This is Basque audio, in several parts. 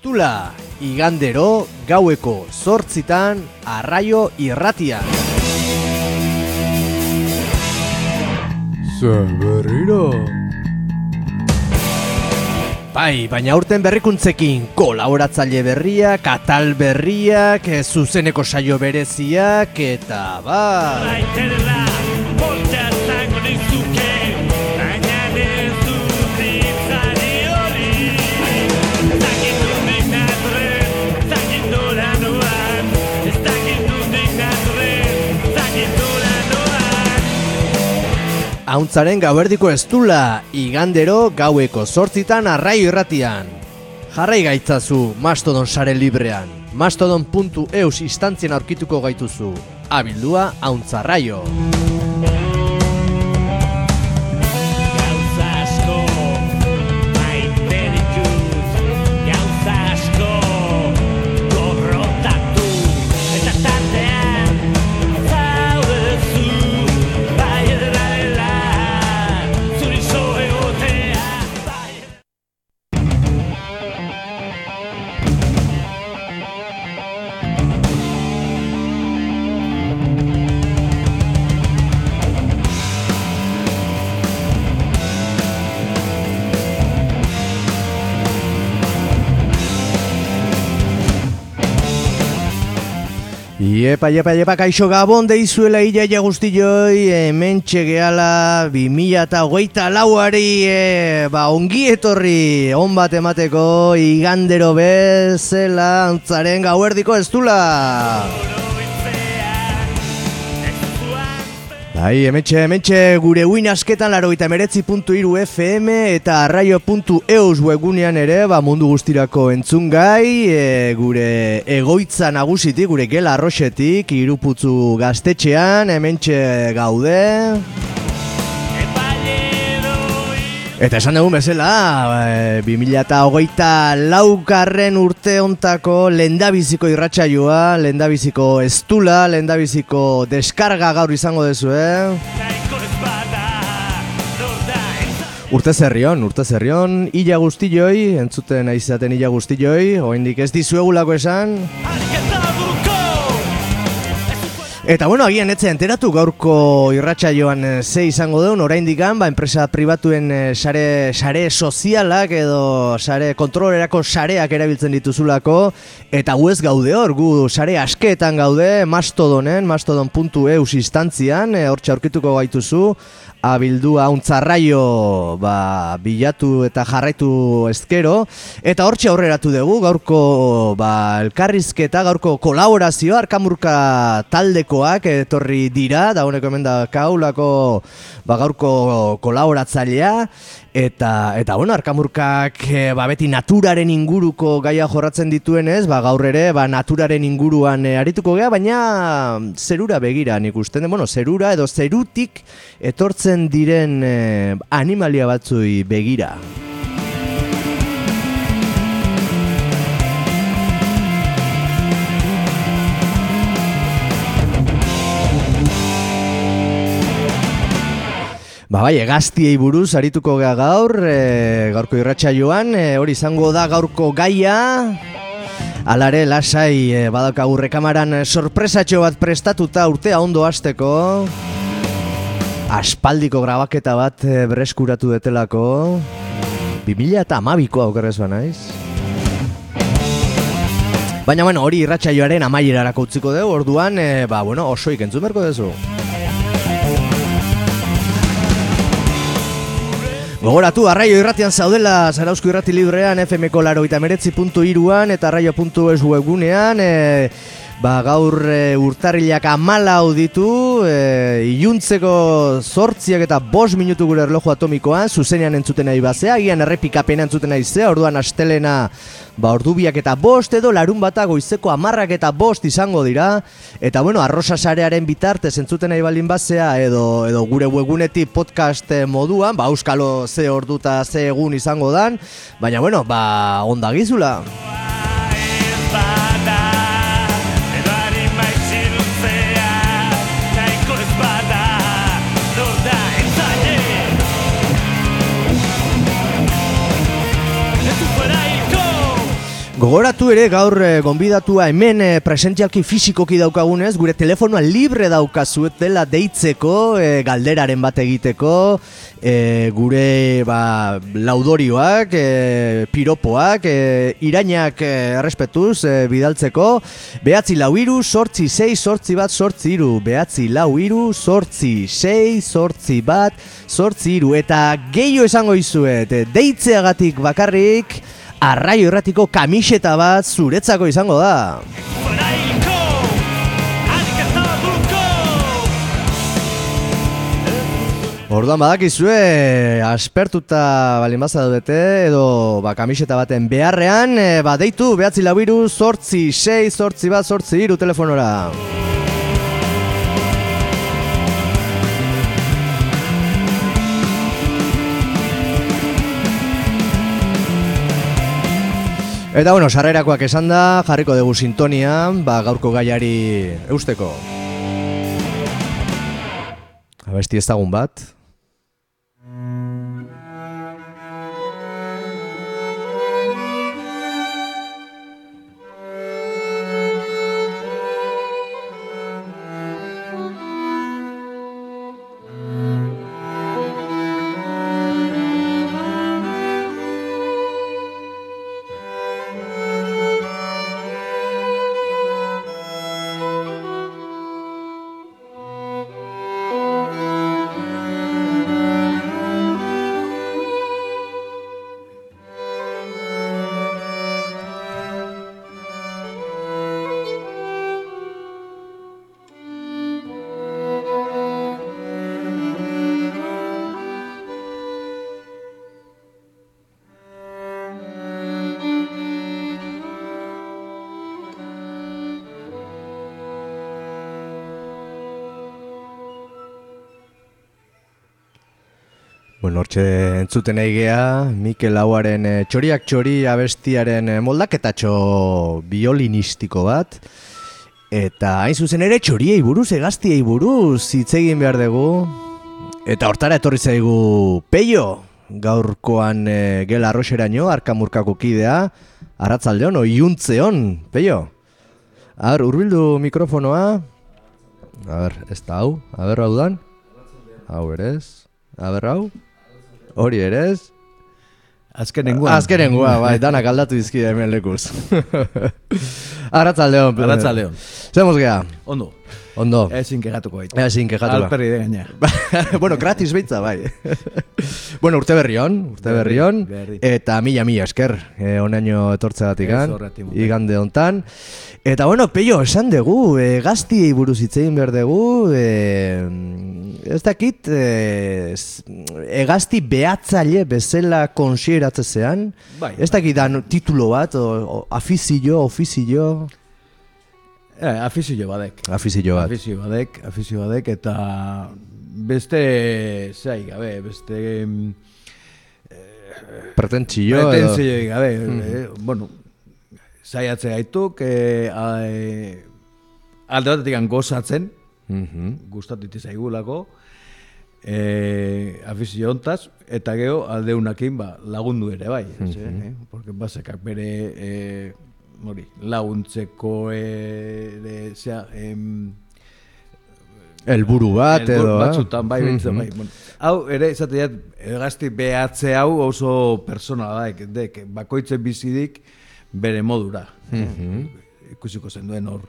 Estula, igandero, gaueko, zortzitan, arraio irratia. Zer Bai, baina urten berrikuntzekin kolaboratzaile berriak, katal berriak, zuzeneko saio bereziak, eta bai... Hauntzaren gauerdiko estula, igandero gaueko sortzitan arraio irratian. Jarrai gaitzazu Mastodon sare librean. Mastodon.eus instantzien aurkituko gaituzu. Abildua hauntzarraio. Iepa, iepa, iepa, kaixo gabon deizuela iaia guztioi, hemen txegeala, bi mila eta hogeita lauari, e, ba, ongi etorri, on bat emateko, igandero bezela, antzaren gauerdiko ez dula. Bai, emetxe, emetxe, gure uin asketan laro eta meretzi puntu iru FM eta arraio puntu eus webunean ere, ba, mundu guztirako entzun gai, e, gure egoitza nagusitik, gure gela arroxetik, iruputzu gaztetxean, emetxe gaude. Eta esan dugu bezala, e, 2008 laukarren urte ontako lendabiziko irratsaioa, lendabiziko estula, lendabiziko deskarga gaur izango dezu, eh? Urte zerrion, urte zerrion, illa guztioi, entzuten aizaten illa guztioi, oindik ez dizuegulako esan. Eta bueno, agian etxe enteratu gaurko irratxa joan eh, ze izango duen, oraindik ba, enpresa pribatuen eh, sare, sare sozialak edo sare kontrolerako sareak erabiltzen dituzulako, eta gu ez gaude hor, gu sare askeetan gaude, mastodonen, mastodon.eus instantzian, e, hor txaurkituko gaituzu, abildua untzarraio ba, bilatu eta jarraitu ezkero. Eta hortxe aurreratu dugu gaurko ba, elkarrizketa, gaurko kolaborazio arkamurka taldekoak etorri dira, da honeko hemen da kaulako ba, gaurko kolaboratzailea Eta, eta bueno, arkamurkak e, ba, beti naturaren inguruko gaia jorratzen dituenez, ba, gaur ere ba, naturaren inguruan e, arituko gea, baina zerura begira nik usten, bueno, zerura edo zerutik etortzen diren e, animalia batzui begira. Ba bai, egaztiei buruz arituko gea gaur, e, gaurko irratxa joan, e, hori izango da gaurko gaia. Alare, lasai, e, badaukagu rekamaran sorpresatxo bat prestatuta urtea ondo hasteko. Aspaldiko grabaketa bat e, breskuratu detelako. 2000 eta amabiko aukerrez naiz. Baina, bueno, hori irratsaioaren amaierarako utziko dugu, orduan, e, ba, bueno, oso ikentzun berko duzu. Gogoratu, arraio irratian zaudela Zarauzko irrati librean FMko laro eta meretzi puntu iruan eta arraio.es webunean e, Ba, gaur e, urtarrilak amala ditu, e, iluntzeko zortziak eta bos minutu gure erloju atomikoan, zuzenean entzuten nahi bazea, gian errepikapena entzuten nahi zea, orduan astelena ba, ordubiak eta bost edo larun bata goizeko amarrak eta bost izango dira, eta bueno, arrosa sarearen bitartez entzuten nahi balin bazea, edo, edo gure webunetik podcast moduan, ba, euskalo ze orduta ze egun izango dan, baina bueno, ba, ondagizula. Gogoratu ere gaur e, gonbidatua hemen e, presentzialki fizikoki daukagunez, gure telefonoa libre daukazuet dela deitzeko, e, galderaren bat egiteko, e, gure ba, laudorioak, e, piropoak, e, irainak errespetuz e, bidaltzeko, behatzi lau iru, sortzi sei, sortzi bat, sortzi iru, behatzi lau iru, sortzi sei, sortzi bat, sortzi iru, eta gehiu esango izuet, deitzeagatik bakarrik, arraio erratiko kamiseta bat zuretzako izango da. Orduan badakizue, aspertuta balin baza dute, edo ba, kamiseta baten beharrean, e, ba, deitu, behatzi labiru, sortzi, sei, sortzi bat, sortzi, iru telefonora. Eta bueno, sarrerakoak esan da, jarriko dugu sintonia, ba, gaurko gaiari eusteko. Abesti ezagun bat. Bueno, hortxe entzuten geha, Mikel Lauaren e, txoriak txori abestiaren e, moldaketatxo biolinistiko bat. Eta hain zuzen ere txoriei buruz, egaztiei buruz, hitz egin behar dugu. Eta hortara etorri zaigu peio, gaurkoan e, gela arroxeraino, arkamurkako kidea, arratzaldeon, oiuntzeon, peio. Ar, urbildu mikrofonoa. A ber, ez da hau, a ber hau dan. Hau berez, a ber hau. Hori ere ez? Azkenengua. Azkenengua, bai, danak aldatu dizkide hemen lekuz. Arratzaldeon. Arratzaldeon. Zemos gea? Ondo. Ondo. Ezin kegatuko baitu. Ezin kegatuko. Alperri de gaina. bueno, gratis beitza, bai. bueno, urte berrion, urte berrion. Eta mila, mila esker, eh, onaino etortze batikan. Igande hontan. Eta bueno, peio, esan dugu, e, gaztiei buruz hitzein behar dugu, e, ez dakit, e, egazti behatzaile bezala konsideratzezean, bai, ez dakit dan titulo bat, o, o, afizio, ofizio... Eh, afizio badek. Afizio bat. Afizio badek, afizio badek, eta beste, zai gabe, beste... Eh, Pretentzio. Pretentzio gabe, mm. eh, bueno, zaiatze gaituk, e, alde batetik gozatzen, mm -hmm. gustatit zaigulako, e, afizio ontaz, eta geho alde unakin ba, lagundu ere bai, mm -hmm. eh? porque basekak bere e, mori, laguntzeko e, zea, em, El buru bat edo, eh? batzutan bai, mm -hmm. bai. Bueno, hau ere izateat egazti behatze hau oso persona da, dek, bakoitzen bizidik, bere modura. Mm Ikusiko zen duen hor.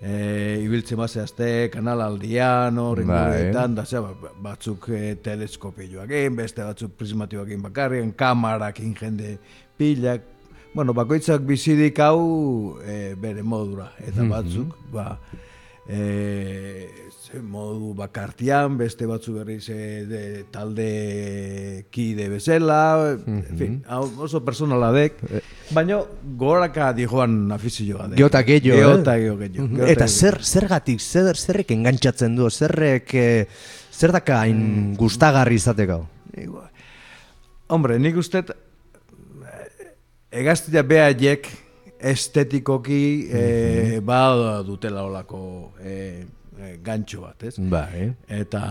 E, ibiltzen bazea kanal aldian, hor, bai. da ba, batzuk e, teleskopioak egin, beste batzuk prismatioak egin bakarrian, kamarak jende pilak, bueno, bakoitzak bizidik hau e, bere modura, eta batzuk, ba, e, modu bakartian, beste batzu berriz e, de, talde kide bezala, mm en fin, oso personala dek, eh. baina goraka di joan afizioa dek. Geota gehiago, Geota gehiago, gehiago. Eta zer, zergatik, zer, zerrek engantzatzen du, zerrek, eh, zer daka hain mm. gustagarri izateko? Hombre, nik uste, egaztia behaiek estetikoki mm -hmm. ba dutela olako... Eh, e, gantxo bat, ez? Bai. Eta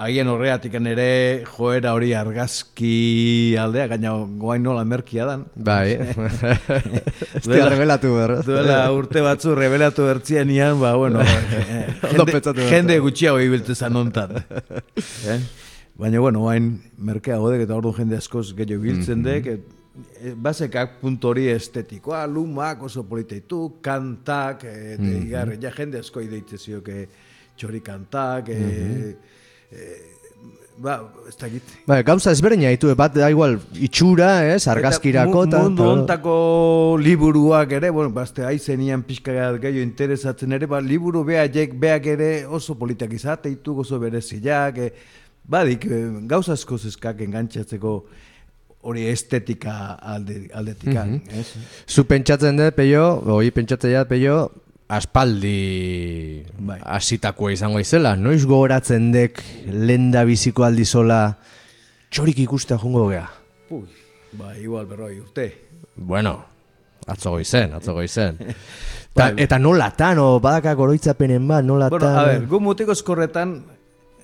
agian horreatik ere joera hori argazki aldea, gaina guain nola merkia dan. Bai. Ez dira revelatu behar. Duela urte batzu revelatu bertzien ian, ba, bueno, eh, jende, jende gutxiago ibiltzen zan ontan. eh? Baina, bueno, guain merkea godek eta ordu jende askoz gehiago ibiltzen dek, e, basekak puntu hori estetikoa, lumak oso politeitu, kantak, e, mm -hmm. ja jende asko ideitze zioke txori kantak, e, e, ba, ez dakit. Bai, gauza ezberdina ditu, bat da igual itxura, ez, argazkirako. Eta mu- mundu ontako liburuak ere, bueno, bazte aizenian pixka gehiago interesatzen ere, ba, liburu behaiek, beak ere oso politak izateitu, oso bereziak, e, badik, e, gauza asko zeskak engantzatzeko hori estetika alde, aldetika. ez? Zu pentsatzen dut, peio, hoi pentsatzen dut, peio, aspaldi Bai. hasitakoa izango izela. Noiz gogoratzen dek lenda biziko aldizola txorik ikusta jongo gea. Ui, ba, igual berroi urte. Bueno, atzo goizen, atzo goizen. Ta, eta nolatan, o badakak oroitzapenen bat, nolatan... Bueno, a ver, gu mutiko eskorretan,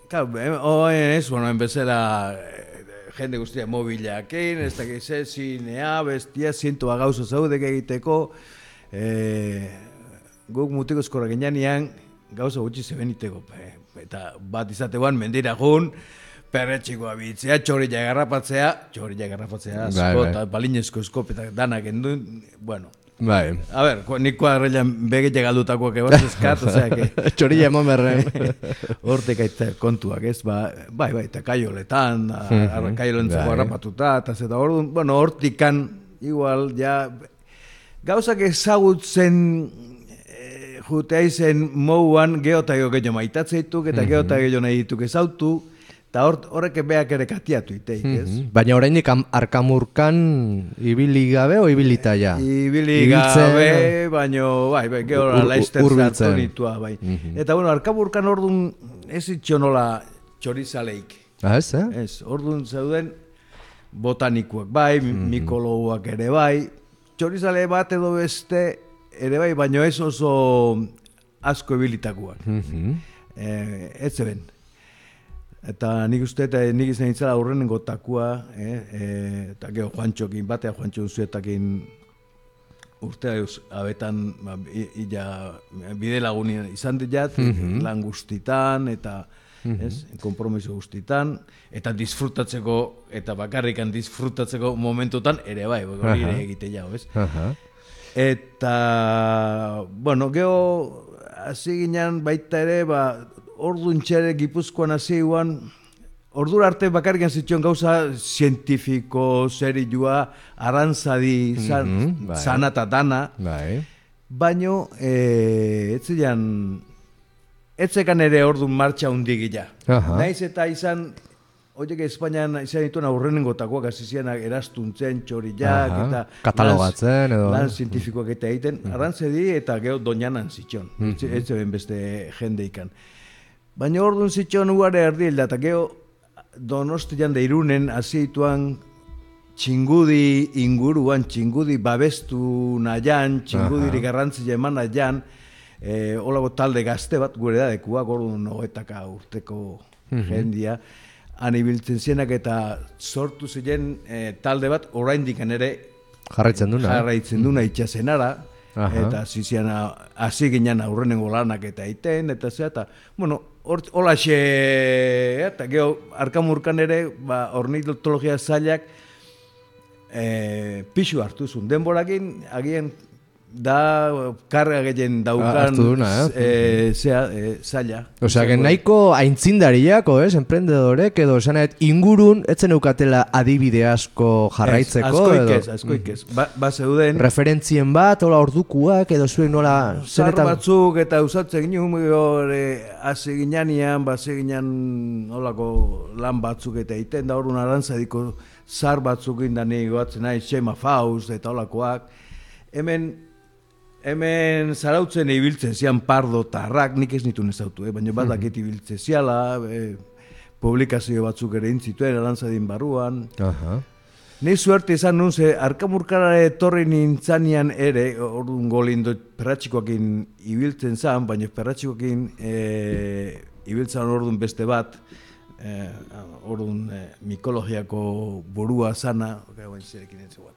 claro, em- oen ez, bueno, enbezela eh, jende guztia mobilakin, ez dakit ze, zinea, bestia, zientua gauza zaudek egiteko, eh, guk mutiko eskorra ginean, gauza gutxi zebeniteko, eh, eta bat izateguan mendira jun, perretxikoa bitzea, txorila garrapatzea, txorila garrapatzea, Bai, bai. balinezko eskopetak danak endun, bueno, Bai. A ver, nik kuadrilan begite galdutakoak egon eskat, osea, que Txorilla emon berren. hortik aita kontuak, ez, ba, bai, bai, eta kaioletan, mm kaiolentzako bai. harrapatuta, eta zeta orduan, bueno, hortikan, igual, ja, gauzak ezagutzen e, jutea izen mouan geota gehiago maitatzeituk, eta geota gehiago nahi dituk ezautu, eta hor, horrek beak ere katiatu iteik, ez? Mhm. Baina oraindik am- arkamurkan ibili gabe o ibilita ja? Ibili gabe, baino, bai, bai, gehora Ur- laizter hurbiltzen. zartu nitua, bai. Eta, bueno, arkaburkan orduan ez itxonola txorizaleik. Ah, ez, eh? Ez, orduan zeuden botanikuak bai, mikologuak ere bai, txorizale bat edo beste ere bai, baino ez oso asko ebilitakuak. Mhm. Eh, ez zeben. Eta nik uste eta nik izan itzala aurrenengo takua, eh, eh, eta gero Juantxokin, batea Juantxo Unzuetakin urtea eus, abetan ba, i- ila bide lagunia izan dijat, lan guztitan, eta ez, kompromiso guztitan, eta disfrutatzeko, eta bakarrikan disfrutatzeko momentutan ere bai, hori ere egite jau, ez? Aha. Eta, bueno, geho, hasi ginen baita ere, ba, orduan txere gipuzkoan hasi guan, ordura arte bakarrikan zituen gauza zientifiko, zerilua, arantzadi, zan, Mhm, bai. zana dana, Bai. baino, e, ez zian, etzekan ere orduan martxa hundigila. Aha. Naiz eta izan, Oiek Espainian izan dituen aurrenengotakoak hasi ziren erastuntzen txorilak Aha, eta katalogatzen edo- lan zientifikoak eta egiten arrantzedi eta gero doñanan zitxon. Ez ez zeben beste jende ikan. Baina orduan zitxon ugare erdi hilda eta gero donostian da irunen hasi dituan txingudi inguruan, txingudi babestu nahian, txingudiri garrantzia eman nahian, e, olago talde gazte bat gure da dekuak orduan nogetaka urteko jendia, han ibiltzen zienak eta sortu ziren e, talde bat oraindik ere Jarraitzen duna. eh? jarraitzen duna itxasenara, Aha. eta zizian hasi ginen aurrenengo lanak eta iten, eta zea, eta, bueno, hor- holaxe, eta geho, arkamurkan ere, ba, ornitologia zailak, e, pixu hartu zuen. Denborakin, agian, da karga gehien daukan, Ah, duna, eh? e, zea, e, zaila. Osea, que nahiko aintzindariako, ez, emprendedorek, edo esan ingurun, etzen eukatela adibide asko jarraitzeko, Ez, askoik ez, askoik ez. Ba, ba zeuden, referentzien bat, hola ordukuak, edo zuek nola, zenetan... batzuk eta usatzen ginen hori hasi ginean, base ginen olako lan batzuk eta iten da orduan arantzadiko zar batzuk indani goatzen nahi, Xema Faust eta olakoak. Hemen hemen zarautzen ibiltzen zian pardo tarrak, nik ez nitu nezautu, eh? baina bat dakit ibiltzen ziala, eh, publikazio batzuk ere intzituen arantzadin barruan. Aha. Ni suerte izan nun, ze arkamurkara etorri nintzanian ere, orduan golindo perratxikoakin ibiltzen zan, baina perratxikoakin e, ibiltzen orduan beste bat, eh, orduan eh, mikologiako burua zana, gau entzerekin entzu bat.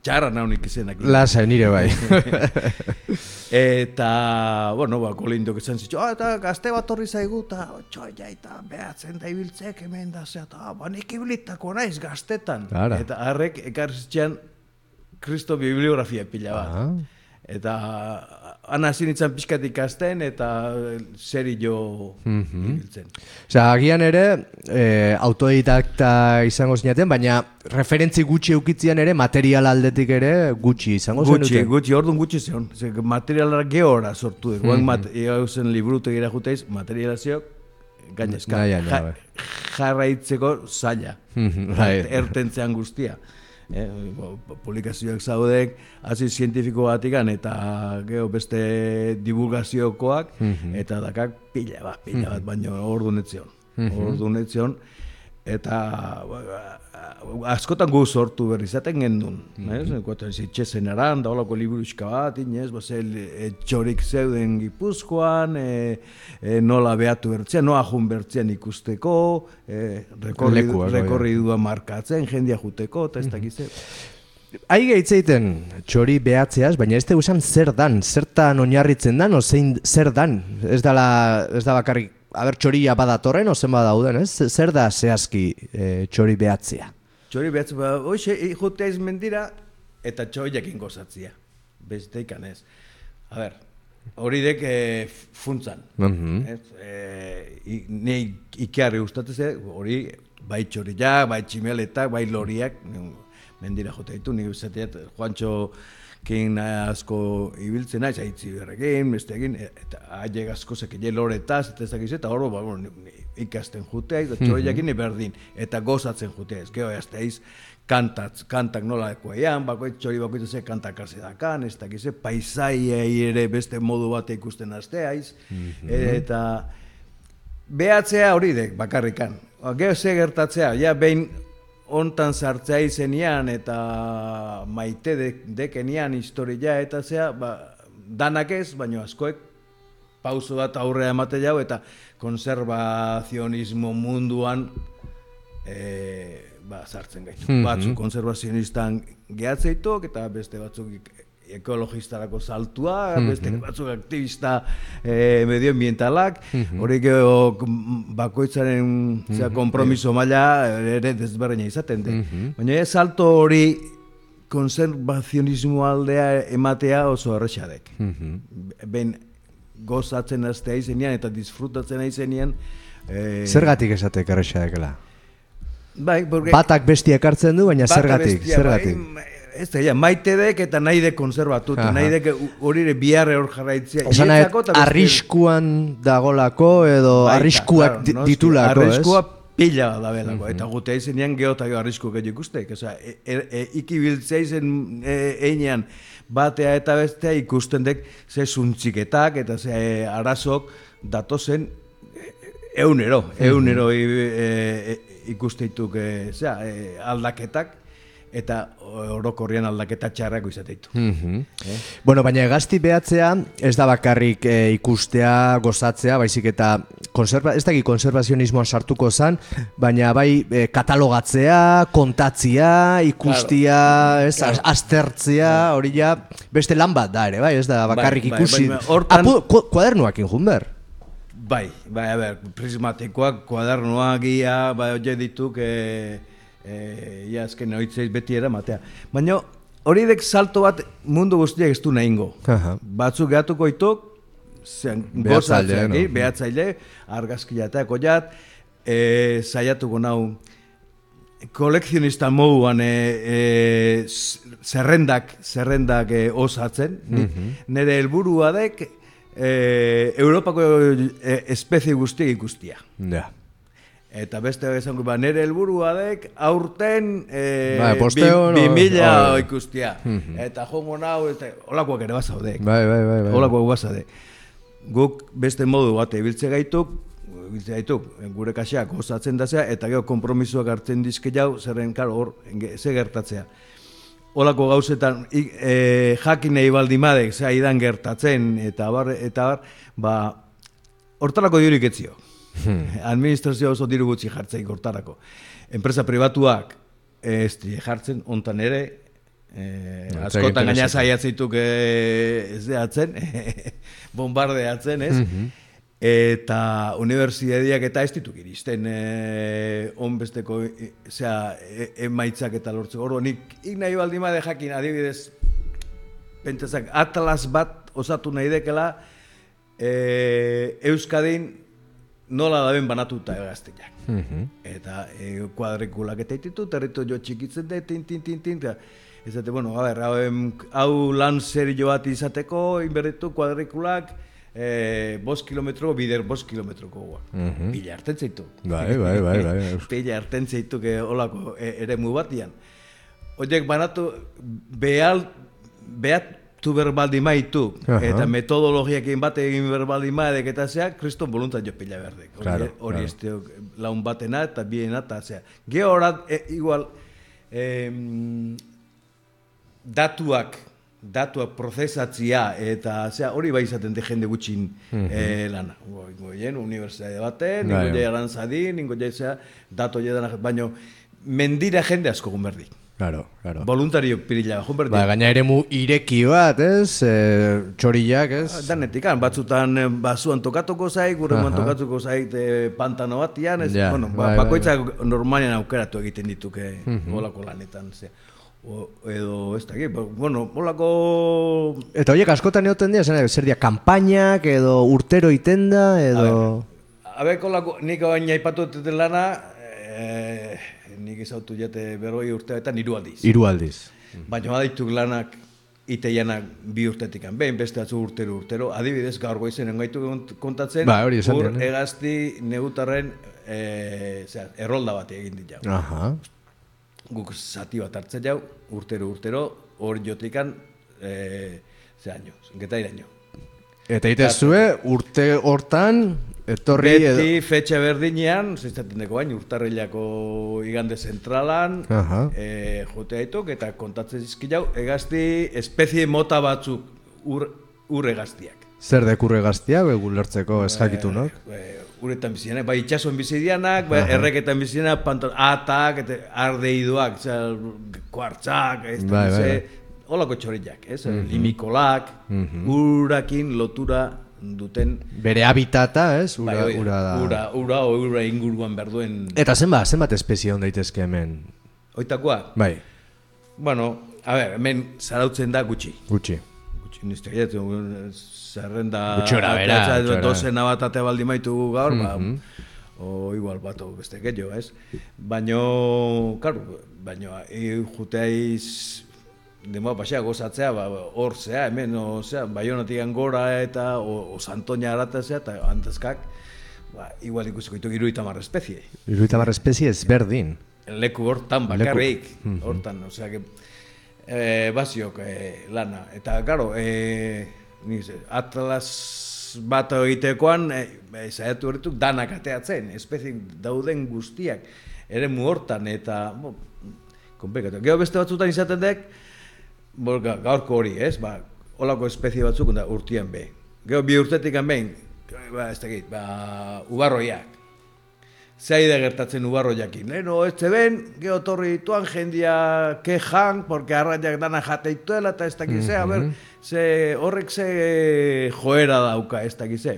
Txarra naunik izenak. Lasa, nire bai. Eta, bueno, ba, kolindok esan zitxo, ah, eta gazte bat horri zaigu, eta txoia, eta behatzen da ibiltzek hemen da, zea, eta ba, nik ibilitako naiz gaztetan. Ara. Eta harrek ekarriztzean kristo bibliografia pila bat. Ah. Eta ana hasi nintzen pixkat ikasten eta zeri jo ibiltzen. Osea, agian ere, e, autodidakta izango zinaten, baina referentzi gutxi eukitzean ere, material aldetik ere gutxi izango Gutxi, zenuten. gutxi, orduan gutxi zeon. Ze, materialara gehora sortu dut. Guan mat, zen librutegira juteiz, materialaziok, gainezka. Ja- jarraitzeko zaila. Mhm, bai. Ertentzean guztia. Eh, publikazioak zaudek, hasi zientifiko batikan, eta geho beste divulgaziokoak, Mhm. eta dakak pila bat, pila bat, baino ordu netzion. Ordu netzion, eta ba, askotan gu sortu berri zaten gendun. Mm -hmm. Zitxezen aran, da holako liburuxka bat, inez, bazel, e, txorik zeuden gipuzkoan, e, e, nola behatu bertzean, noa jun bertzean ikusteko, e, rekorri, Lekuak, bai. rekorridua markatzen, jendia juteko, eta ez dakize. Hai gaitzeiten txori behatzeaz, baina ez esan zer dan, zertan oinarritzen dan, o zein zer dan, ez, dala, ez da bakarrik, aber txoria badatorren, o zen badauden, ez? Zer da zehazki e, txori behatzea? Txori behatzen, ba, hoxe, jutea izmendira, eta txoiakin gozatzia. Beste ikan ez. A ber, hori dek e, funtzan. Mhm. Ez, e, i, ne ikiarri gustatzen ze, hori bai txoriak, bai tximeletak, bai loriak, mendira jota ditu, nik izateat, Juancho kin asko ibiltzen naiz, haitzi berrekin, besteekin, e- eta haiek asko zekile loretaz, eta ez eta hor, ba, bueno, ikasten jutea, eta txoriakin ni berdin, eta gozatzen jutea, ez, geho, azteiz, kantatz, kantak nola ekoean, bakoit txori bakoit ze kantak dakan, ez dakiz, paisaiei ere beste modu bat ikusten azteaiz, eta behatzea hori dek, bakarrikan. Ba, Gero ze gertatzea, ja behin hontan sartzea izenian eta maite de, dekenian historia eta zea, ba, danak ez, baino askoek pauso bat aurrea emate jau eta konservazionismo munduan e, ba, sartzen gaitu. Mhm. Batzuk konservazionistan gehatzeitok eta beste batzuk ekologistarako saltua, beste batzuk aktivista e, medioambientalak, hori gero mm, bakoitzaren zera, kompromiso maila ere desberdina izaten de. Baina ez salto hori konservazionismo aldea ematea oso erresadek. Ben gozatzen aztea izenean eta disfrutatzen izenean e, Zergatik esatek erresa dekela? bai, porque Batak bestia ekartzen du, baina zergatik, bestia, zergatik. Bai, ez da, maite dek eta nahi dek konservatu, eta Aha. nahi dek hori ere biharre hor jarraitzea. Osa arriskuan dagolako edo Baita, arriskuak claro, noski, ditulako, Arriskua ez? pila da belako, eta gutea izenean geota jo arrisku gehiago ikustek. Osea, e, e, e, ikibiltzea izen e, einean batea eta bestea ikusten dek ze zuntziketak eta ze e, arazok datozen e, eunero, eunero i- e, e, ikusteituk e, zera, e, aldaketak eta orokorrian aldaketa txarrako izateitu. Mhm. Bueno, baina gazti behatzea ez da bakarrik e, ikustea, gozatzea, baizik eta konserva, ez daki konservazionismoa sartuko zan, baina bai e, katalogatzea, kontatzia, ikustia, ez, az- aztertzea, hori ja beste lan bat da ere, bai, ez da bakarrik bai, ikusi. baina hortan- Apu, ku, kuadernuak injun ber. Bai, bai, a ber, prismatikoak, kuadernoa, gia, bai, oie dituk, e, e, ia azken oitzeiz beti eramatea. Baina hori dek salto bat mundu guztiak ez du nahingo. Aha. Batzuk gehatuko ituk, zen, Behatzaile, gozatzeak, no? behatzaile, argazkiateako jat, e, saiatuko nau, kolekzionista moduan e, e, zerrendak, zerrendak e, osatzen. Ni- Nire helburua dek e, Europako e, espezie guzti ikustia. Ja. Eta beste esango ba, nire helburua dek aurten e, Bai, posteon, bi, o- bi mila bai. ikustia. Eta jongo nau, eta olakoak ere bazaudek. Bai, bai, bai. bai. Holakoak bazade. Guk beste modu bat ibiltze gaituk, ibiltze gaituk, gure kaxeak osatzen dazea, eta gero kompromisoak hartzen dizke jau, zerren, karo, hor, ze gertatzea. Olako gauzetan, e, jakin nahi baldimadek, ze aidan gertatzen, eta bar, eta bar, ba, hortarako diurik etzio. Administrazio oso diru gutxi jartzeik hortarako. Enpresa pribatuak ez jartzen, ontan ere, eh, askotan gaina saiatzeituk eh, ez deatzen, bombardeatzen, ez? Eta unibertsitateak eta ez dituk iristen eh, onbesteko eh, zera, e, emaitzak eta lortzeko. Ordo, nik ik nahi baldin bade jakin, adibidez, pentsazak, atlas bat osatu nahi dekela, eh, Euskadin nola daben banatuta egaztiak. Eta e, kuadrikulak eta ditu, territorio txikitzen da, tin, tin, tin, tin, eta ez dute, bueno, a ber, hau, lan serio bat izateko, inberditu kuadrikulak, e, bost kilometro, bider bost kilometroko guak. Pila hartzen zaitu. Bai, bai, bai, bai. Pila hartzen zaitu que olako e, eremu batian. Oiek banatu, behal, behatu berbaldi maitu, Aha. eta metodologiakin bat egin berbaldi maedek eta zea, kriston voluntat jo pila berdek. Hori, Claro, ez teok laun batena eta biena eta zea. Geho horat, e, igual, em, datuak, datuak prozesatzia eta zea, hori bai izaten de jende gutxin eh, lana. Goi, goien, unibertsitate baten, Bai, ningo bai. jai arantzadin, ningo jai zea, datu jedan, baino, mendira jende asko gunberdi. Claro, claro. Voluntario pirila, gunberdi. Ba, gaina ere mu ireki bat, ez? E, txorillak, ez? Danetikan, batzutan eh, basuan tokatuko zaik, gurrengoan Aha. tokatuko zaik eh, pantano batian, ez, Ja, bueno, bai, ba, bai, bakoitzak normalian aukeratu egiten dituke holako lanetan, ze. O, edo, ez da, ba, bueno, holako... Eta horiek askotan egoten dira, zer, dira, kampainak, edo urtero itenda, edo... Abeko lako, nik bain aipatu duten lana, eh, nik ezautu jate berroi urteetan hiru aldiz. Hiru aldiz. Baina badaituk lanak iteianak bi urtetik behin beste atzu urtero urtero. Adibidez, gaur goizen engaitu kontatzen, Ba, hori esan ur egazti negutarren e, zera, errolda bat egin dit jau. Aha. Guk zati bat hartzen jau, urtero urtero, hor jotikan, e, zeraino, getairaino. Eta itezue, urte hortan, etorri Beti edo... fetxe berdinean, zizaten deko bain, urtarrilako igande zentralan, Aha. e, jote haituk, eta kontatzen zizki jau, egazti, espezie mota batzuk ur, ur egaztiak. Zer dekurre gaztia, begu lertzeko ez jakitunok? E, uretan bizianak, bai itxasoan bizidianak, bai erreketan bizidianak, panton, atak, eta ardeiduak, zel, kuartzak, ez da, Bai, bai, bai. holako txorillak, ez? Limikolak, urakin lotura duten Bere habitata, ez? Ura, Bai, ura da. ura, ura, o ura inguruan berduen. Eta zenbat, zenbat espezie hon daitezke hemen? Oitakoa, Bai, bueno, a ber, hemen zarautzen da gutxi. gutxi. Gutxi nizte gaitu, zerrenda... Gutxi gora bera. Dozena bat ate baldi maitu gaur, ba, o igual bat o beste gehiago, ez? Baino, claro, baino, e, juteaiz, demoa pasea gozatzea, ba, hor zea, hemen, o, zea, baionatik gora eta, o, o Santoña aratzea, eta antezkak, ba, igual ikusiko ditu iruita marra espezie. Iruita barra espezie ezberdin. leku hortan bakarrik, hortan, osea que eh, basiok eh, lana. Eta, claro, eh, ni ze, atlas bat egitekoan, eh, eh, saiatu horretuk danak ateatzen, espezik dauden guztiak, ere hortan, eta, bo, komplikatu. Gero beste batzutan izaten dek, bo, ga- gaurko hori, ez, ba, olako espezie batzuk, da, urtian be. Gero bi urtetik behin, ba, ez dakit, ba, ubarroiak, Zaida gertatzen ubarro jakin. Leno, ez zeben, geho torri dituan jendia kejan, porque arraiak dana jate ituela, eta ez dakiz ze, a ber, ze horrek ze joera dauka, ez dakiz ze.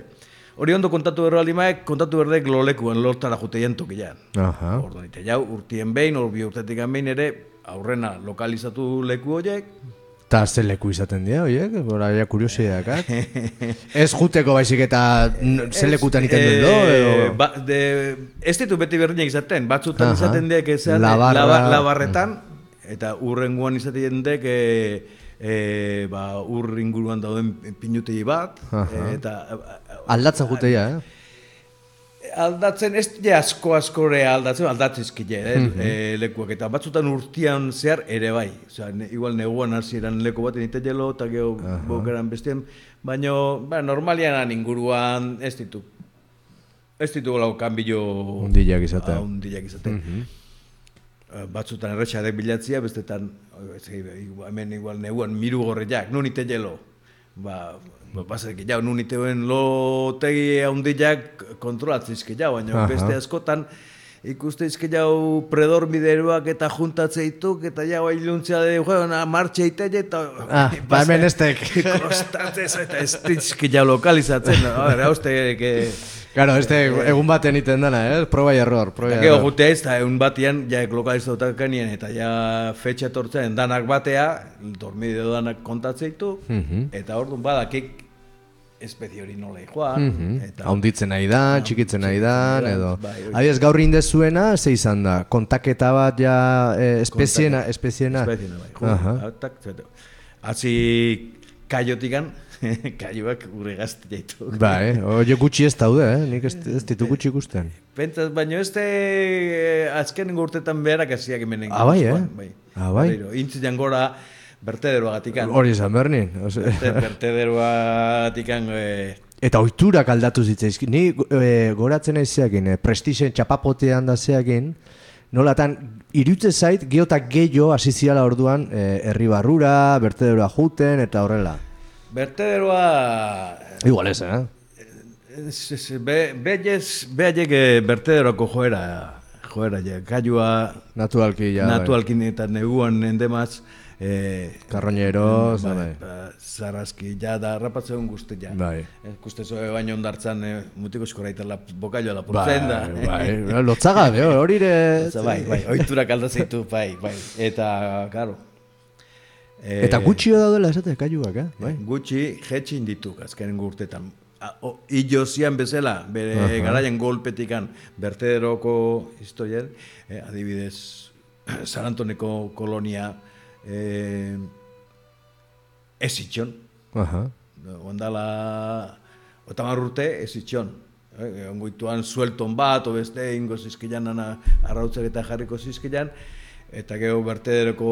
Hori ondo kontatu berro aldimaek, kontatu berdek lolekuan lortara jutean tokian. Orduan, ite jau, urtien behin, hor bi urtetik behin ere, aurrena lokalizatu leku horiek, Eta ze leku izaten dira, oiek? Bora, ja, kuriosideak, Ez juteko baizik eta ze lekutan iten duen do, edo... ba, de, ez ditu beti berdinak izaten, batzutan Aha. izaten dek ezean, Labarra. laba, labarretan, eta urrengoan izaten dek e, e, ba, ur inguruan dauden pinutei bat, Aha. eta Aldatzen juteia, eh? Aldatzen, ez ja asko askore aldatzen, aldatzizkile, eh, eh, lekuak, eta batzutan urtian zehar ere bai. Osea, ne, igual neguan hasieran leku baten ite jelo, eta gero bokeran bestien, baina ba, normalian inguruan ez ditu. Ez ditu lau kanbilo... Hundilak izatea. Hundilak izatea. Eh, batzutan erretxadek bilatzia, bestetan, eh, hemen igual neguan miru gorriak, nun ite jelo. Ba, ba, basek jau, nun iteuen lotegi handiak kontrolatzizke jau, baina Aha. beste askotan, ikusteizke jau predormideruak eta juntatzeituk, eta jau ailuntzea de, jo, na, martxe itele, eta... Ah, ba hemen estek. Kostatzez, eta ez dizke jau lokalizatzen, a ber, hauste, que... Claro, este egun baten iten dana, eh? Proba y error, proba Eta gero error. gutea ez, eta egun batean, ja lokalizatutak kanien, eta ja fetxa etortzen danak batea, dormide danak kontatzeitu, Mhm. eta orduan badakik espezie hori nola joan, Mhm. eta Haunditzen nahi da, txikitzen nahi da, edo... bai. Adiez, gaur indezuena, ze izan da? Kontaketa bat ja eh, espeziena, espeziena? espeziena bai. Hatzi kaiotikan, kaioak gure gazte jaitu. Bai, oie gutxi ez daude, eh? Nik ez, ez ditu gutxi ikusten. Pentsaz, baino ez de azken urtetan beharak hasiak hemen Ah, bai, eh? Bai. Ah, bai? Intzian gora bertederoagatikan. Hori izan bernin. ose- Berte- Bertederoagatikan eh, Eta oiturak aldatu zitzaizkin. Ni e, goratzen aizeakin, e, prestixen txapapotean da zeakin, nolatan, irutze zait, geotak gehiago hasi ziala orduan, e, herri barrura, bertederoa juten, eta horrela. Bertederoa... Igual ez, eh? Ez, ez, be, behaiek eh, bertederoko joera, joera, ja, gaiua Naturalki, ja. bai. natualkin eta neguan endemaz, eh, Karroñero, bai, bai. ba, ja, da, rapatzen guzti, ja. Bai. Eh, Kuste zoe baino ondartzan, eh, mutiko eskoraita la, bokailo lapurtzen da. Bai, bai, lotzaga, eh, hori ere... Bai, bai, oiturak aldazeitu, bai, bai. Eta, karo. Eh, Eta gutxio daudela esate, kaiuak, eh? Bai. Gutxi jetxin dituk azkenen urtetan. A- o- Illozian bezala, bere garaian golpetikan bertederoko historian, eh, adibidez, San Antoneko kolonia eh, ez itxon, Aha. ondala otamar urte ez itxon. Eh, ongoituan suelton bat, o beste, ingo zizkilan, arrautzak eta jarriko zizkilan, eta gero bertederoko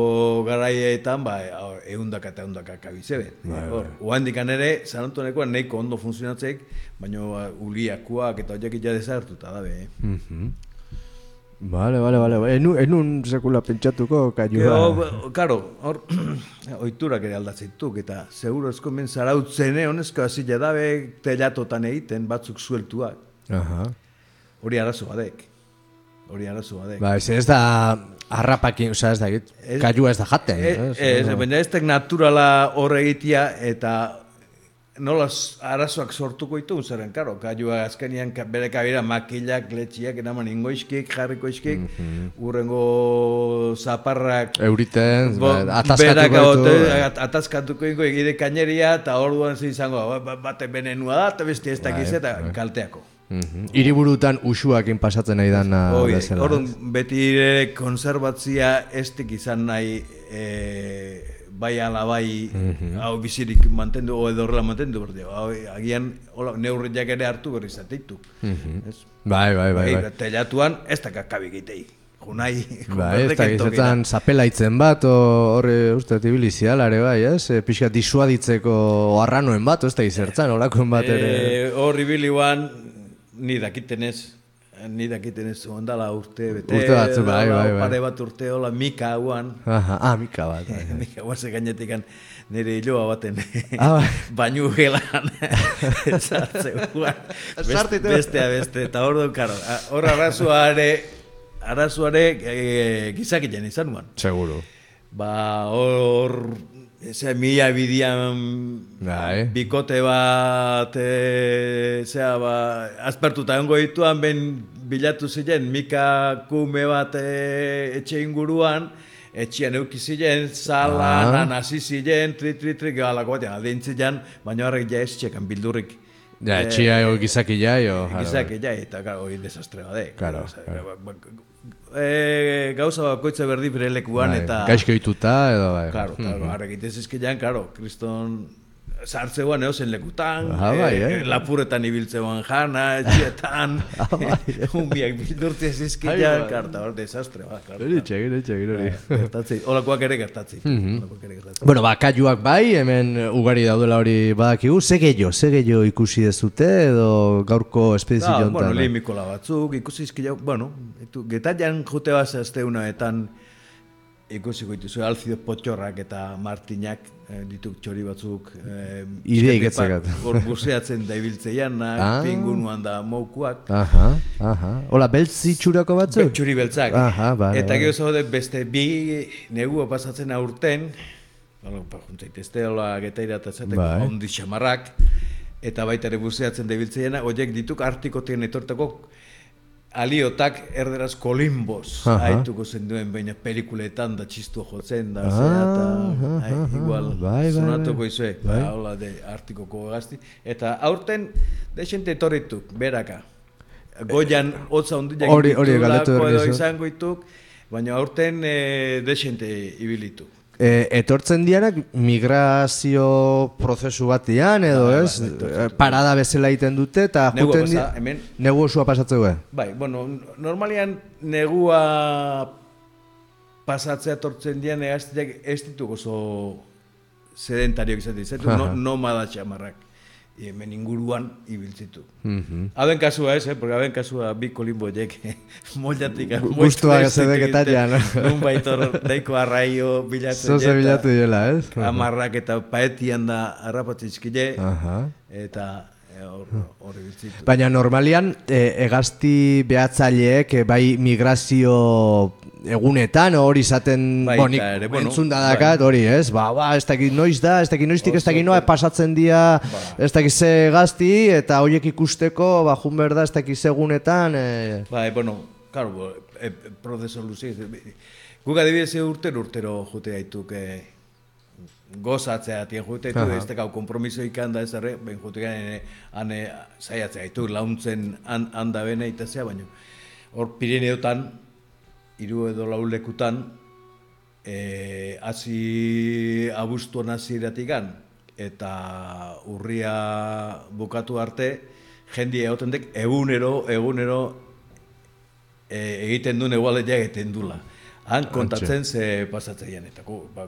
garaietan, ba, eundaka eta eundaka kabizebe. Hor, oandikan ere, San Antonekoan nahiko ondo funtzionatzeik, baina ba, uliakuak eta horiek ja desagertuta dabe. Eh? Mhm. Vale, vale, vale. Enun, enun sekula pentsatuko kaiua. Ba, karo, hor, oiturak ere aldatzituk, eta seguro esko men zarautzen, honezko hazila dabe telatotan egiten, batzuk sueltuak. Aha. Hori arazo badek. Hori arazo badek. Ba, ez da harrapakin, osea, ez da, git, Ez- da jaten. Ez? ez, baina ez tek naturala hor egitea eta nola arazoak sortuko ditu, zeren, karo, kaiua azkenian bere kabira makilak, letxiak, eraman ingoizkik, jarriko izkik, urrengo zaparrak, Euriten, bo- ba, agote- ditu. at- ataskatuko ingo egide kaineria, eta orduan izango, ba- ba- bate benenua da, eta beste ez dakiz, eta kalteako. Mhm. Hiriburutan usuakin pasatzen nahi Hoi, bezala. orduan, beti ere konserbatzia estik izan nahi e, bai ala bai hau bizirik mantendu, o edo horrela mantendu berde. Hau, agian hola, neurriak ere hartu berri zateitu. Ez? Bai, bai, bai, bai. Bai, telatuan ez da kakabik egitei. Junai, Bai, ez da gizetan zapelaitzen bat, horre uste ere bai, ez? E, pixka disuaditzeko arranoen bat, ez da gizertzan, olakoen bat ere. Eh, Horri biliuan, ni dakitenez, ni dakitenez ondala urte bete. Urte batzu, bai, bai, bai. Pare bat urte, hola, mika hauan. Aha, ah, mika bat. bai. Mika guaze gainetikan nire hiloa baten Ah, bai. bainu gelan sartze guan. Sartitu. Bestea beste, eta hor du, karo, a- hor arazoare, arazoare e, gizakiten izan guan. Seguro. Ba, hor, eze, mila bidian Bai. bikote bat, e, zera, ba, azpertuta ongo dituan, ben bilatu ziren, mika kume bat e, etxe inguruan, etxean euki ziren, zalan, Ah. hasi ziren, tri, tri, tri, galako batean, adintzilean, baina horrek ja ez txekan bildurrik. Ja, etxia jo, gizaki ja, jo. jara, Gizak, ja, eta gara, hori desastre bade. Claro, Osea, claro. E, gauza bakoitza berdi bere lekuan, bai. eta... Gaizko dituta, edo bai. Claro, claro, mm egiten zizkilean, claro, kriston sartzean eozen lekutan, Ah, bai, eh? lapurretan ibiltzean jana, etxetan, humbiak bildurtzea zizkilean, Ai, bai. karta, hor, desastre, ba, claro. Hori txegin, hori txegin, hori. Gertatzei, holakoak ere gertatzei. Mhm. Holakoak ere gertatzei. Bueno, ba, kaiuak bai, hemen ugari daudela hori badakigu. Ze gehiago, ze gehiago ikusi dezute edo gaurko espedizio jontan? bueno, limikola batzuk, ikusi izkilean, bueno, etu, getaian jute bat zazte unaetan, ikusiko dituzu Alcido Potxorrak eta Martinak eh, dituk txori batzuk eh, Ideik pixkat etzakat. ipa- Hor buzeatzen da ibiltzeianak, Ah. pingunuan da moukuak. Aha, aha. Hola, beltzi txurako batzuk? Txuri beltzak. Aha, bai, Eta gero zaude beste bi negua pasatzen aurten, Hala, ba, juntaitezte, hola, getaira eta zateko Bai. ondi xamarrak, eta baita ere buzeatzen debiltzeiena, horiek dituk artikotien etortako aliotak erderaz kolimbos Aha. haituko zen duen, baina pelikuletan da txistu jotzen da, Ah, zera, eta aha, ai, aha, igual bai, bai, sonatuko bai. izue, Bai. ba, hola, de artikoko gazti, eta aurten desente etorrituk, beraka. Goian hotza ondiak Hori- hori galdetu izango ituk, baina aurten e, desente ibilitu. E, etortzen dianak migrazio prozesu batean edo bai, ez? etortzen Eh, Parada bezala egiten dute eta juten pasa, hemen. Negu osua pasatzeu eh? Bai, bueno, normalian negua pasatzea tortzen dian ez ditu oso sedentariok izatea, zaitu no, nomada txamarrak. Hemen inguruan ibiltzitu. Mhm. Haben kasua ez, eh? porque haben kasua bi kolimboiek mollatik. Gustua zedeketan ja, no? Nun baitor daiko arraio bilatzen. Zoze eta bilatu dela, ez? Amarrak eta paetian da harrapatzizkile, Aha. eta eh, hor ibiltzitu. Baina normalian e, egazti behatzaileek e, bai migrazio egunetan hori izaten Baita bonik ere, bueno, entzun dakat hori, ez? Ba, ba, ez dakit noiz da, ez dakit noiztik, ez dakit noa, pasatzen dia, ez dakit ze gazti, eta horiek ikusteko, ba, jun behar da, ez dakit egunetan, e, Bai, bueno, claro, e, prozeso luzi. Guk adibidez urtero urtero jute gaituk e, gozatzea tien jute gaitu, Aha. ez tekau kompromiso ikan da ez erre, ben jute gane, ane, zaiatzea gaitu, launtzen han, handa bene itazea, baina hor Pirineotan, hiru edo lau lekutan, e, hasi abuztuan hasi eta urria bukatu arte, jendi egoten dek, egunero, egunero, e, egiten duen egualetia egiten dula. Han kontatzen ze pasatzeian, eta gu, ba,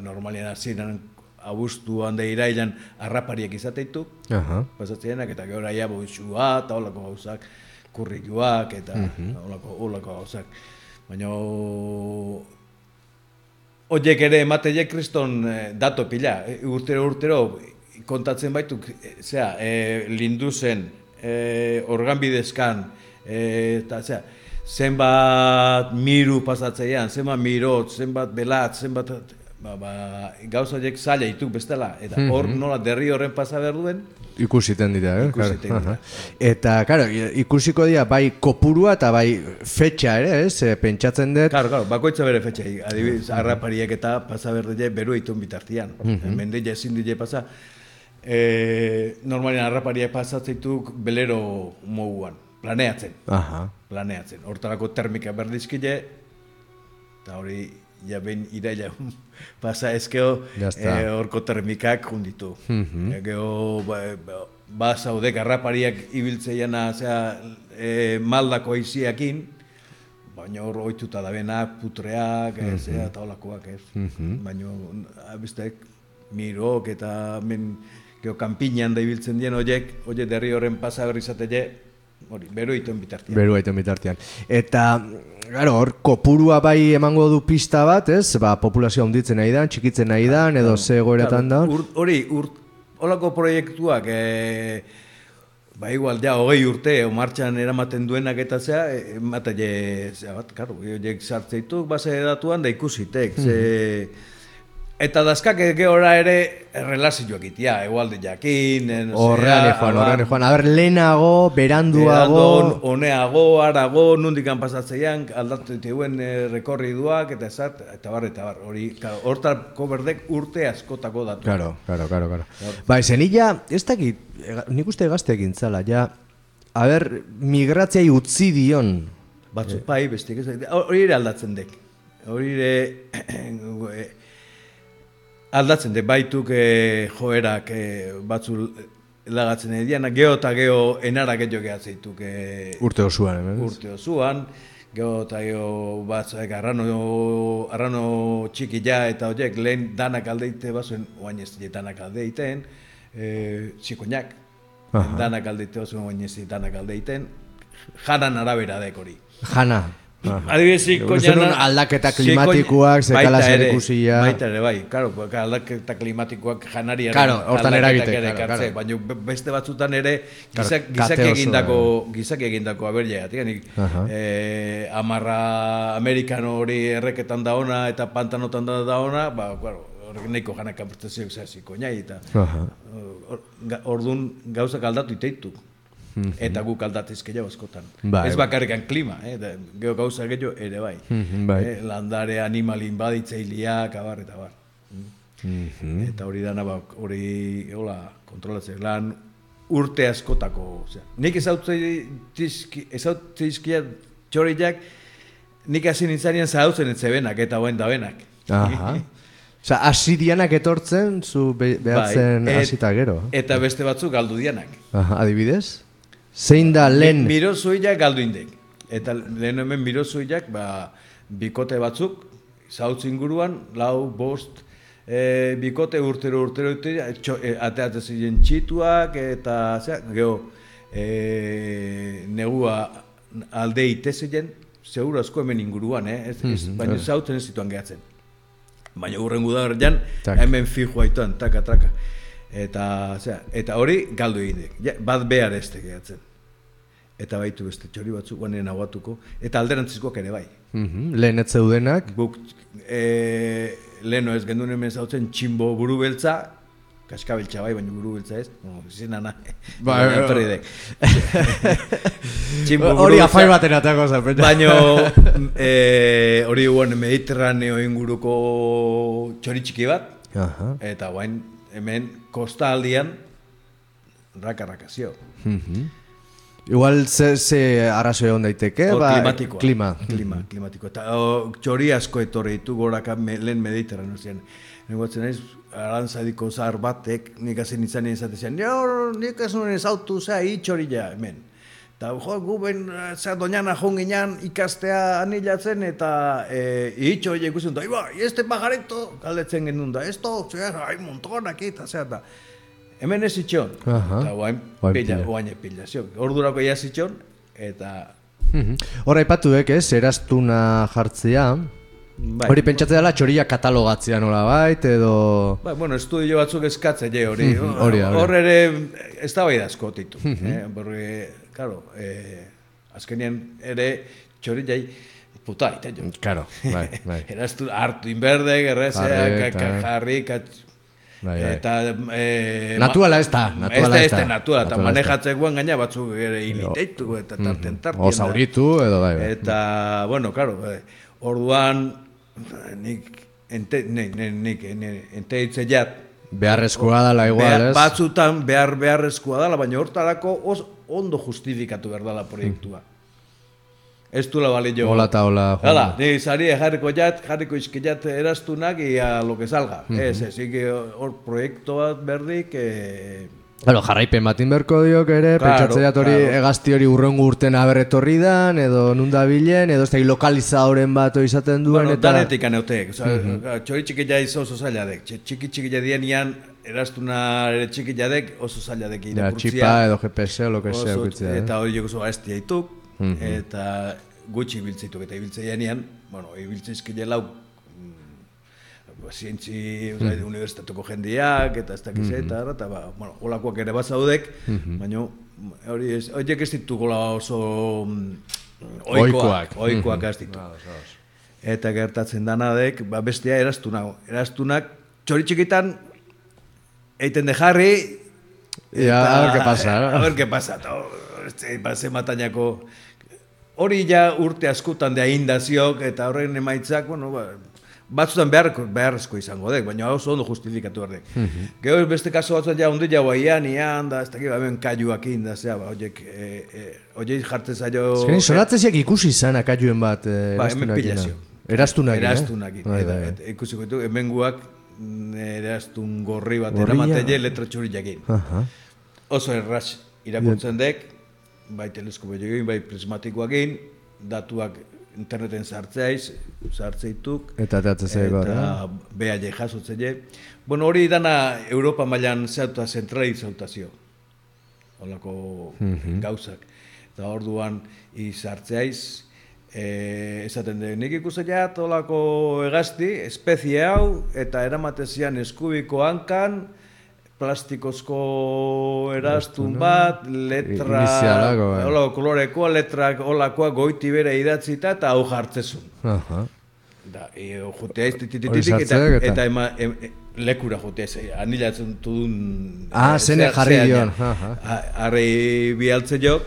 normalian hasieran abuztuan da irailan harrapariak izateitu, aha. pasatzeianak, eta gero aia boixua, eta holako gauzak, kurrikuak, eta holako, holako gauzak. Baina Oiek ere emateiek kriston eh, dato pila, eh, urtero urtero kontatzen baituk, eh, zera, eh, linduzen, eh, organbidezkan, eh, eta zera, zenbat miru pasatzeian, zenbat mirot, zenbat belat, zenbat, ba, ba, gauza horiek zaila dituk bestela, eta hor nola derri horren pasa behar duen, Ikusiten dira, eh? Ikusiten Claro, dira. aha. Eta, claro, ikusiko dira bai kopurua eta bai fetxa ere, ez? Eh, Pentsatzen dut, Claro, claro, bakoitza bere fetxai, adibidez, harrapariak eta pasa berde beru itun bitartian. Mm -hmm. Mendilla ezin dile pasa. E, normalian harrapariak pasatzeituk belero moguan, planeatzen, aha. planeatzen. Hortarako termika berdizkile, eta hori, ja behin iraila pasa ezkeo, eh, horko termikak junditu. Mm -hmm. Gero, ba, ba, ba zaudek harrapariak ibiltzeiana, zera, e, maldako aiziakin, baina hor oituta da bena, putreak, mm -hmm. eta holakoak, ez. Baina, abestek, mirok eta men, geho, kanpinan da ibiltzen dien horiek, horiek derri horren pasa berri izatele, hori, bero ituen bitartian. Beru aiten bitartean. Eta, claro, hor kopurua bai emango du pista bat, ez? Ba, populazioa hunditzen nahi da, txikitzen nahi da, edo ze goeretan da. Hori, ur, holako proiektuak, e, ba igual, ja, hogei urte, martxan eramaten duenak eta zea, e, ematele, zea bat, karo, horiek sartzeituk, base datuan da ikusitek, ze, Eta dazkak gehora ere relazioak itia, egualde jakin, en, Horrean joan, horrean joan. A ber, lehenago, beranduago... Honeago, arago, nundikan pasatzeian, aldatu dituen e, rekorriduak, eta ezat, eta bar, eta bar. Hori, hortako berdek urte askotako datu. Claro, claro, claro, claro. Ba, zenila, ez dakit, nik uste gazteak intzala, ja, a ber, migratziai utzi dion. Batzuk bai, bestik ez. Hori ere aldatzen dek. Hori ere aldatzen dek. Baituk e, joerak e, batzu lagatzen edian, geho eta geho enara gehiago gehatzeituk e, Urte osoan, hemen. ez? urte osuan, geho eta geho batzuk arrano, arrano txiki ja eta horiek lehen danak aldeite bazuen, oain ez die danak aldeiten, e, txikoinak, danak aldeite bazuen, oain ez danak aldeiten, janan arabera dek hori. Jana. Adibidez, Zer nun aldaketa klimatikoak, zekala baita zer ikusia. Baita ere, bai, claro, porque aldaketa klimatikoak janariaren Claro, hortan eragite, ere claro, ekartze, claro. baina be- beste batzutan ere gizak, gizak egindako gizak egindako aberlegatik, nik Aha. eh, amarra amerikano hori erreketan da ona eta pantanotan da da ona, ba, claro, horrek nahiko janak kanportazioak zehaziko, nahi, eta Aha. Or- ga- Orduan gauzak aldatu Eta guk aldatizke jau askotan. Mhm. Bai, Ez bai. bakarrikan klima, eh? da, geho gauza gehiago ere bai. Mhm, bai. Eh, landare animalin baditzaileak, abar eta bar. Mhm. Eta hori dana, ba, hori, hola, kontrolatzea, lan urte askotako, osea. Nik ezautzeizkia txoriak, nik hasi nintzanean zahautzen etzebenak eta hoen da benak. Aha. Osa, asirianak etortzen, zu be behatzen Bai, et- hasita gero. Eta beste batzuk galdu dianak. Aha, adibidez? Zein da lehen... Mirozuiak galdu indek. Eta lehen hemen mirozuiak, ba, bikote batzuk, zautz inguruan, lau, bost, e, bikote urtero, urtero, urtero, txo, e, ateatzen ziren txituak, eta, zera, geho, e, negua alde itezeien, seguro asko hemen inguruan, eh? Ez, ez, baina zautzen ez zituan gehatzen. Baina urren gudarrean, Tak. hemen fijo aituan, taka, taka. Eta, zera, eta hori galdu egin ja, bat behar ez gehatzen. Eta baitu beste txori batzuk guanen aguatuko, eta alderantzizkoak ere bai. Mhm, Lehen ez zeudenak, Guk e, leheno ez gendun hemen zautzen tximbo buru beltza, kaskabeltza bai, baina buru beltza ez, no, zinana, Ba, baina eh, etorri dek. Tximbo hori afai baten atako zen. Baino, e, hori guen mediterraneo inguruko txori txiki bat, Aha. eta guain hemen kosta aldian raka-rakazio. Mhm. Igual ze, ze arrazoi egon daiteke, Hor ba, klimatikoa. klima. Klima, klimatikoa. Eta o, txori asko etorri ditu goraka me, lehen mediterraneo zian. Negoatzen naiz, arantzadiko zahar batek, nik hazen izan izate zian, jo, nik ez nuen ez autu zea itxori ja, hemen. Eta, jo, gu ben, eh, zea doñana joan ikastea anilatzen, eta e, itxo hile ikusten, da, iba, y este pajarito, galdetzen genuen da, esto, zea, ai, monton aquí, eta zea, eta, hemen ez itxon. Aha. Eta, guain, pila, guain pila, zio. Ordurako ia zitxon, eta, Mhm. Hor aipatu dek, ez, eraztuna jartzea. Bai. Hori pentsatzen dela txoria katalogatzea nola bait, edo... Ba, bueno, estudio batzuk eskatze je hori. Hori da, hori. Hor ere ez da bai asko ditu. eh? Porque, claro, eh, azkenean ere txori jai puta ite jo. Claro, bai, bai. Eraztu hartu inberde, gerrezea, Jarri, ka- eta- ka- jarri, ka- Bai, bai. eta... Eh, Naturala ez da, naturala ez da, ez da, naturala, eta manejatzekoan gaina batzuk ere hiliteitu, eta tarten tarten. O zauritu, edo bai, bai. Eta, bueno, claro, eh, orduan, nik, ente, ne, ne, nik, ne, ente hitze jat, Beharrezkoa dela igual, behar, ez? batzutan behar beharrezkoa dela, baina hortarako os, ondo justifikatu behar dela proiektua. Ez du la balio. Hola eta hola. joan. Hala, ni sari jarriko jat, jarriko izkillat eraztunak y a lo que salga. Ez, ez, que hor proiektu bat berdik, eh, Bueno, jarraipen batin berko diok ere, Claro, pentsatzea hori claro. egazti hori urrengo urten aberretorri dan, edo nunda bilen, edo ez da lokalizadoren bat izaten duen, bueno, eta... danetik aneotek. Osa, Txori txiki ja izo oso zaila dek. Txiki txiki ja dianian, eraztuna ere txiki jadek, oso zaila dek Ja, irakurtzia. txipa edo GPS lo que sea. Oso, ukitzea, eh? eta hori joko zoa esti haituk, eta gutxi ibiltzeituk, eta ibiltzei janean, bueno, ibiltzeizkile lau, mm, ba, zientzi, mm unibertsitateko jendeak, eta ez dakiz eta, eta, ba, bueno, olakoak ere bazaudek, baina hori ez, horiek ez ditu gola oso mm, oikoak, oikoak ez ditu. Eta gertatzen danadek, ba, bestea eraztuna. Eraztunak, txori txikitan, eiten de jarri, Ja, a ver qué pasa? A ver qué pasa. To, este, ba, ze matañako, hori ja urte askutan de indaziok, eta horren emaitzak, bueno, ba, batzutan beharko, beharrezko izango dek, baina oso ondo justifikatu behar dek. Gero beste kaso batzutan ja hundi jau aian, ian, da, ez dakit, ba, hemen kaiuak indazea, ba, oiek, e, e, oiek jartzen zaio... Azkenin, sonatzeziak ikusi izan akaiuen bat eh, Ba, hemen pilazio. Erastunakin, eh? Erastunakin. Bai, bai, bai. eta ikusiko ditu, hemen guak mm, erastun gorri bat eramatele letra txuriakin. Aha. Oso erraz irakurtzen dek, bai teleskopo egin, bai prismatikoakin, datuak interneten sartzeaiz, sartzeituk, Eta teatzen zaiko, eta beha je jasotzen je. Bueno, hori dana Europa mailan zeuta zentralizautazio. Holako gauzak. Eta orduan izartzeaiz, E, esaten de, nik ikusten ja tolako egazti, espezie hau, eta eramatezian eskubiko hankan, plastikozko erastun bat, letra, Inizialako, bai. hola, kolorekoa, letrak olakoa goiti bere idatzita, eta hau jartzezun. Aha. Da, e, jutea ez titititik, eta, ema, em, e, lekura jutea ez, anilatzen duen... Ah, eh, zene jarri dion, Harri bialtze jo,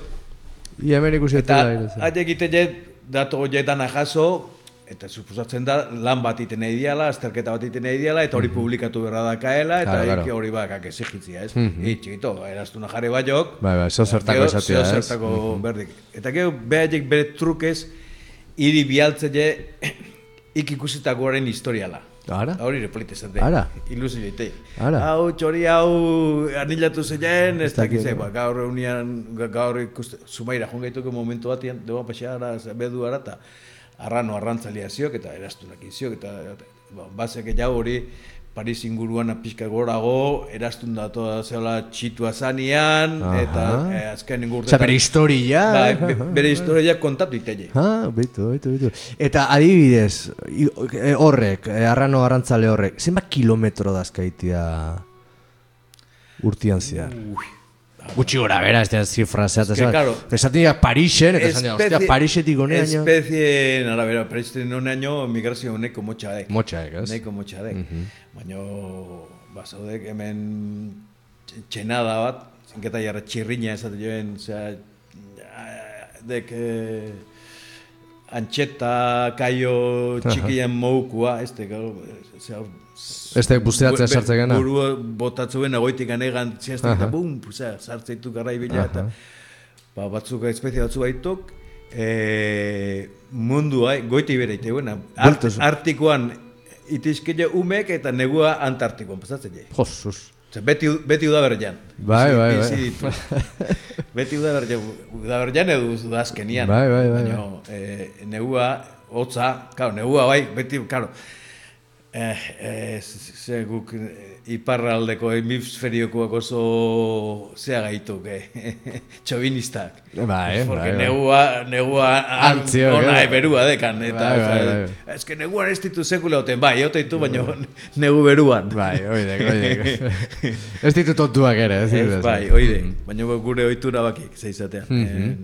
Ia hemen ikusi eta eta haie egite jet, dato dana jaso, eta suposatzen da lan bat iten nahi diala, azterketa bat iten nahi diala, eta hori publikatu berra da kaela, eta Claro, claro. hori bakak exigitzia, ez? Mhm. I, txikito, eraztuna jarri bat jok, Bai, bai, zo zertako Gero, esatia, ez? zertako berdik. Eta gero, behaiek bere trukez, hiri bialtze je, ik ikusitakoaren historiala. Ara? Hori repolite zate. Ara? Ilusio jaite. Ara? Hau, txori hau, anilatu zeien, ez ze, no? ba, gaur eunian, ga- gaur ikuste, sumaira, joan gaituko momentu batian, deba paseara, bedu ara, eta arrano arrantzalia ziok, eta erastunak iziok, eta, ba, bazek jau hori, Paris inguruan pixka gorago, erastun datoa zeola txitua zanean, Aha. eta eh, azken Osa, bere historia. Bai, be- bere historia kontatu itelle. Ah, bitu, bitu, bitu. Eta adibidez, i- e, horrek, e, arrano arrantzale horrek, zenbat kilometro dazkaitia urtian zehar? Gutxi gora bera, ez da zifra zehat, que, claro, esaten dira Parisen, eta esaten dira, hostia, Espezie- Parisetik honeaino. Espezien arabera, Parisen honeaino migrazio honeko motxa dek. Motxaek, ez? Neko motxa dek. Baina, basaudek hemen tx- txenada bat, zinketa jarra txirrina esaten joen, zera, dek, eh, antxeta, kaio, txikien moukua, ez de, gau, Ez da buzteatzea sartzen gana? Burua botatzuen egoitik anegan, ziazten, eta bum, zera, sartzeitu garraibila, eta ba, batzuk espezie batzu baituk, e, mundua, goiti bere ite buena. Art, artikoan itizkile umek eta negua antartikoan pasatzen jai. Josus. Ze beti, beti udaberrian. Bai, bai, bai. ditu. beti udaberrian, udaberrian edo udazkenian. Bai, bai, bai, Baina, e, negua, hotza, claro, negua bai, beti, claro, Eh, eh, ze guk eh, iparraldeko hemisferiokoak oso zea gaituk, eh? txobinistak. Bai, Porque bai, bai. negua, negua an- Antziok, ona eh? berua dekan, eta Bai, bai, bai, bai. ez que neguan ez ditu sekula oten, bai, ote ditu, baina negu beruan. Bai, oidek, oidek. ez ditut tontuak ere, ez ditut. bai, oide, baina gure ohitura bakik, zeizatea. Mhm.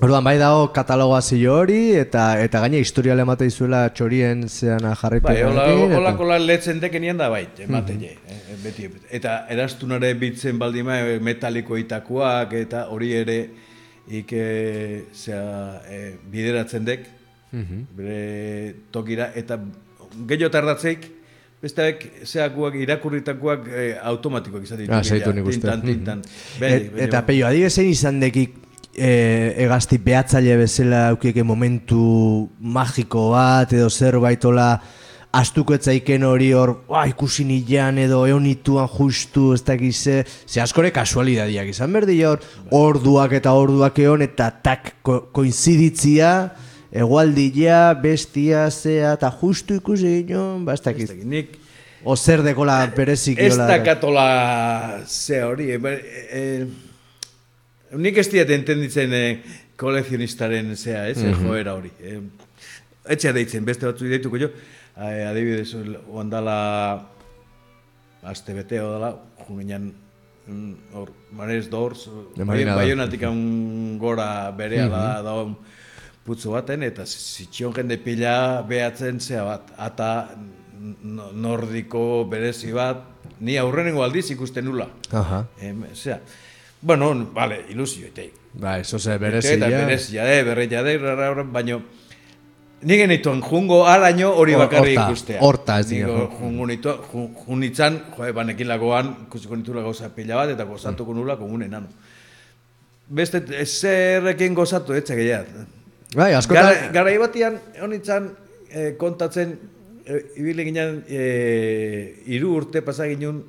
Orduan, bai dago katalogazio hori, eta eta gaine historiale emate izuela txorien zean jarripen. Bai, hola, eta- holako lan letzen dekenian da bai, emate je, eh, beti. Eta erastunare bitzen baldima eh, metaliko itakoak eta hori ere ike zea, eh, bideratzen dek, bere tokira, eta gehiago tardatzeik, besteak zeakuak irakurritakoak eh, automatikoak izan ditu. Ah, zaitu nik uste. Tintan, tintan. Et, Beti, eta baina- peio, adibidez zein izan dekik e, egazti behatzaile bezala aukieke momentu magiko bat edo zerbaitola astuko etzaiken hori hor ba, ikusi nilan edo eonituan justu ez dakiz ze, askore kasualidadiak izan berdi hor orduak eta orduak egon eta tak ko, koinziditzia egualdia, bestia, zea, eta justu ikusi ginen, ba, ez dakiz. nik O zer dekola berezik Ez jola. da katola ze hori. E, e, nik ez diat entenditzen e, kolezionistaren zea, ez, mm joera hori. E, etxea deitzen, beste batzu deituko jo. E, adibidez, ondala aste beteo dela, junean mm, hor, Mares Dors, baionatik gora berea da, da putzu baten, eta zitxion jende pila behatzen zea bat, ata nordiko berezi bat, ni aurrenengo aldiz ikusten nula. Aha. Em, zera, bueno, vale, ilusio, eta Ba, eso ze Eta berezia. berezia de, berreia de, rara, rara, baino, Ni genituen jungo araño hori Hor- bakarri horta, ikustea. horta ez dira, jungo nitu, jun, junitzan, jo, banekin lagoan, ikusiko nitula gauza pila bat, eta gozatuko nula komun enano. Beste, zerrekin gozatu, etxe gehiat. Bai, askotan... Gara, garai batian, honitzan, eh, kontatzen, eh, ibili ginen, eh, iru urte pasa ginen,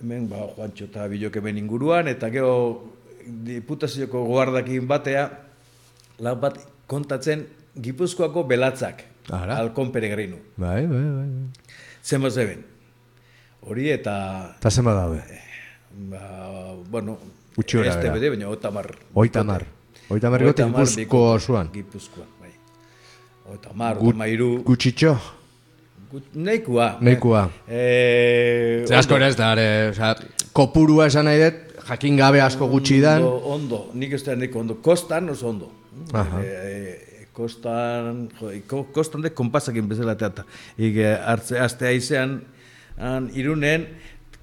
hemen, ba, Juancho eta Bilok hemen inguruan, eta gero diputazioko guardakin batea, lan bat kontatzen Gipuzkoako belatzak, Ara. Alkon Peregrinu. Bai, bai, bai. bai. Zenbat zeben. Hori eta, Eta zenbat daude? ba, bueno, gora este bete, baina otamar. Oita mar. Oita marrikote Hogeita hamar Gipuzko bikote, osoan. Gipuzkoan, bai. Oita mar, Gut- oita mairu, Gutxitxo, gut- neikua. Neikua. Eh, Ze asko ez da, ere, osea, kopurua esan nahi dut, jakin gabe asko gutxi dan. Ondo, ondo, nik ez da neko ondo. Kostan oso ondo. Aha. E, kostan, jo, ko, kostan de konpasakin bezala teata. Ik eh, hartze, azte aizean, han, irunen,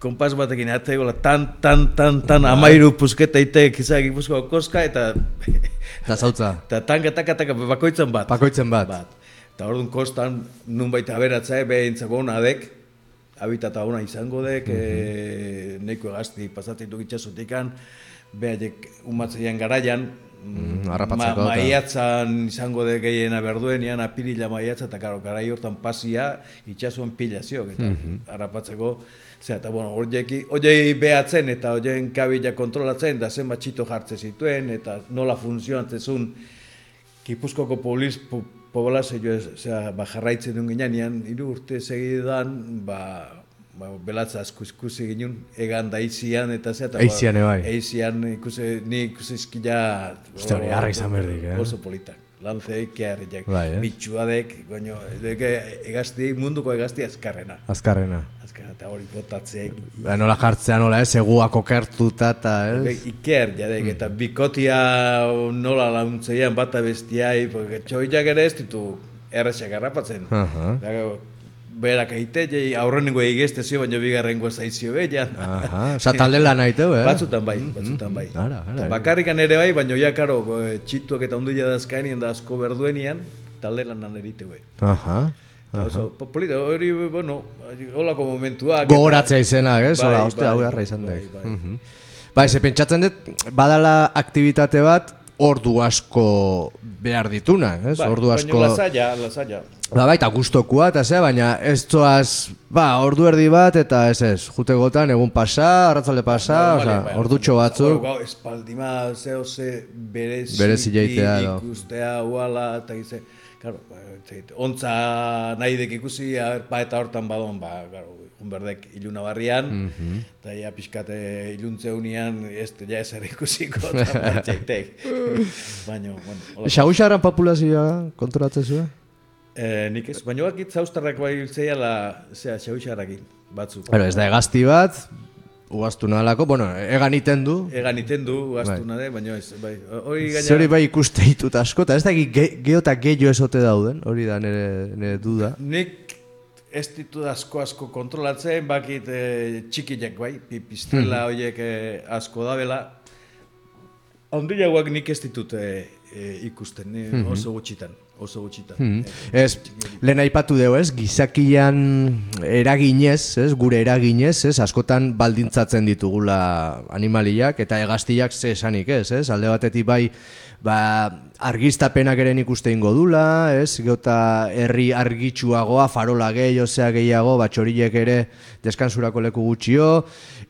konpas batekin ate gola, tan, tan, tan, tan, amairu pusketa itek, izak ipuzko koska, eta, Eta zautza, eta tanka, taka, taka, bakoitzan bat. pakoitzen bat. bat. Eta orduan kostan, nun baita aberatza, behintzako ona dek, habitata ona izango dek, e, neko egazti pasatzen duk itxasotikan, behaiek umatzeian garaian, Mm, eta- maiatzan izango de gehiena berduenian, apirila maiatza, eta karo, garai hortan pasia, itxasuan pila ziok, eta harrapatzeko, Zera, eta bueno, horieki, horiei behatzen eta horien kabila kontrolatzen, da zenbat txito jartzen zituen, eta nola funtzionatzen zuen, Gipuzkoko poliz, po, poblazio, osea, ba, jarraitzen duen ginean, hiru urte segidan, ba, ba, belatza asko ikusi ginen, egan da izian, eta zea, eta Eizian bai. Eizian ikusi, ni ikusi izkila... Uste hori harra izan berdik, eh? Oso politak. Lantzeik, keharriak, Bai, eh? bitxuadek, goño, deke, egazti, munduko egazti azkarrena. Azkarrena. Azkarrena, eta hori botatzeek, Ba, nola jartzea nola, ez, eguak okertuta eta, ez? Iker, jadek, eta bikotia nola launtzean bata bestiai, porque txoiak ere ez ditu errexak harrapatzen. Aha. Dago, berak egite, jai aurrenengo egizte zio, baina bigarrengo zaizio behian. Aha, oza, talde lan aiteu, eh? Batzutan bai, batzutan bai. Ara, ara, eh. bakarrikan ere bai, baina ja, karo, eh, txituak eta onduia dazkainien da asko berduenian, talde lanan erite bai. Aha. Eta Oso, po- polita, hori, bueno, holako momentuak. Gogoratzea izenak, ez? Bai, ostia, bai, hau jarra izan bai, dek. bai. Mhm. Bai, ze pentsatzen dut, badala aktivitate bat, ordu asko behar dituna, ez? Bai, ordu asko... Baina lasaia, lasaia. Ba, baita gustokua eta zea, baina ez zoaz, ba, ordu erdi bat eta ez ez, jute gotan, egun pasa, arratzalde pasa, Normalean, oza, bai, ordutxo batzuk, Gau, espaldima, zeo ze berezi, Berezi jaitea ikustea, uala, eta gize, claro, ba, ontza nahi dek ikusi, ba eta hortan badon, ba, claro, unberdek iluna barrian, eta ja pixkate iluntze unian, ez ja ezer ikusiko, eta. Baina, bueno, hola. Xaguxarran populazioa kontrolatzen zuen? Eh, nik ez, baina bakit zaustarrak bai zeiala, zea, xauxarrakin, batzuk. Bueno, ez da egazti bat, ugaztu nalako, bueno, egan iten du, Egan iten du, gaztu nade, baina ez, bai, hori gaina... Ze hori bai ikuste ditut asko, eta ez da ge, geho eta gehiago esote dauden, hori da nire, nire duda. Nik ez ditu asko asko kontrolatzen, bakit e, txikiak bai, pipistrela horiek e, asko dabela. Ondilagoak nik ez ditut e, e, ikusten, ni oso gutxitan, oso gutxitan. Hmm. Ez, lehen aipatu dugu ez, gizakian eraginez, ez, gure eraginez, ez, askotan baldintzatzen ditugula animaliak eta hegaztiak ze esanik ez, ez, alde batetik bai, ba, argiztapenak ere ikuste ingo dula, ez, geota herri argitsuagoa, farola gehi, osea gehiago, ba, txoriek ere deskansurako leku gutxio,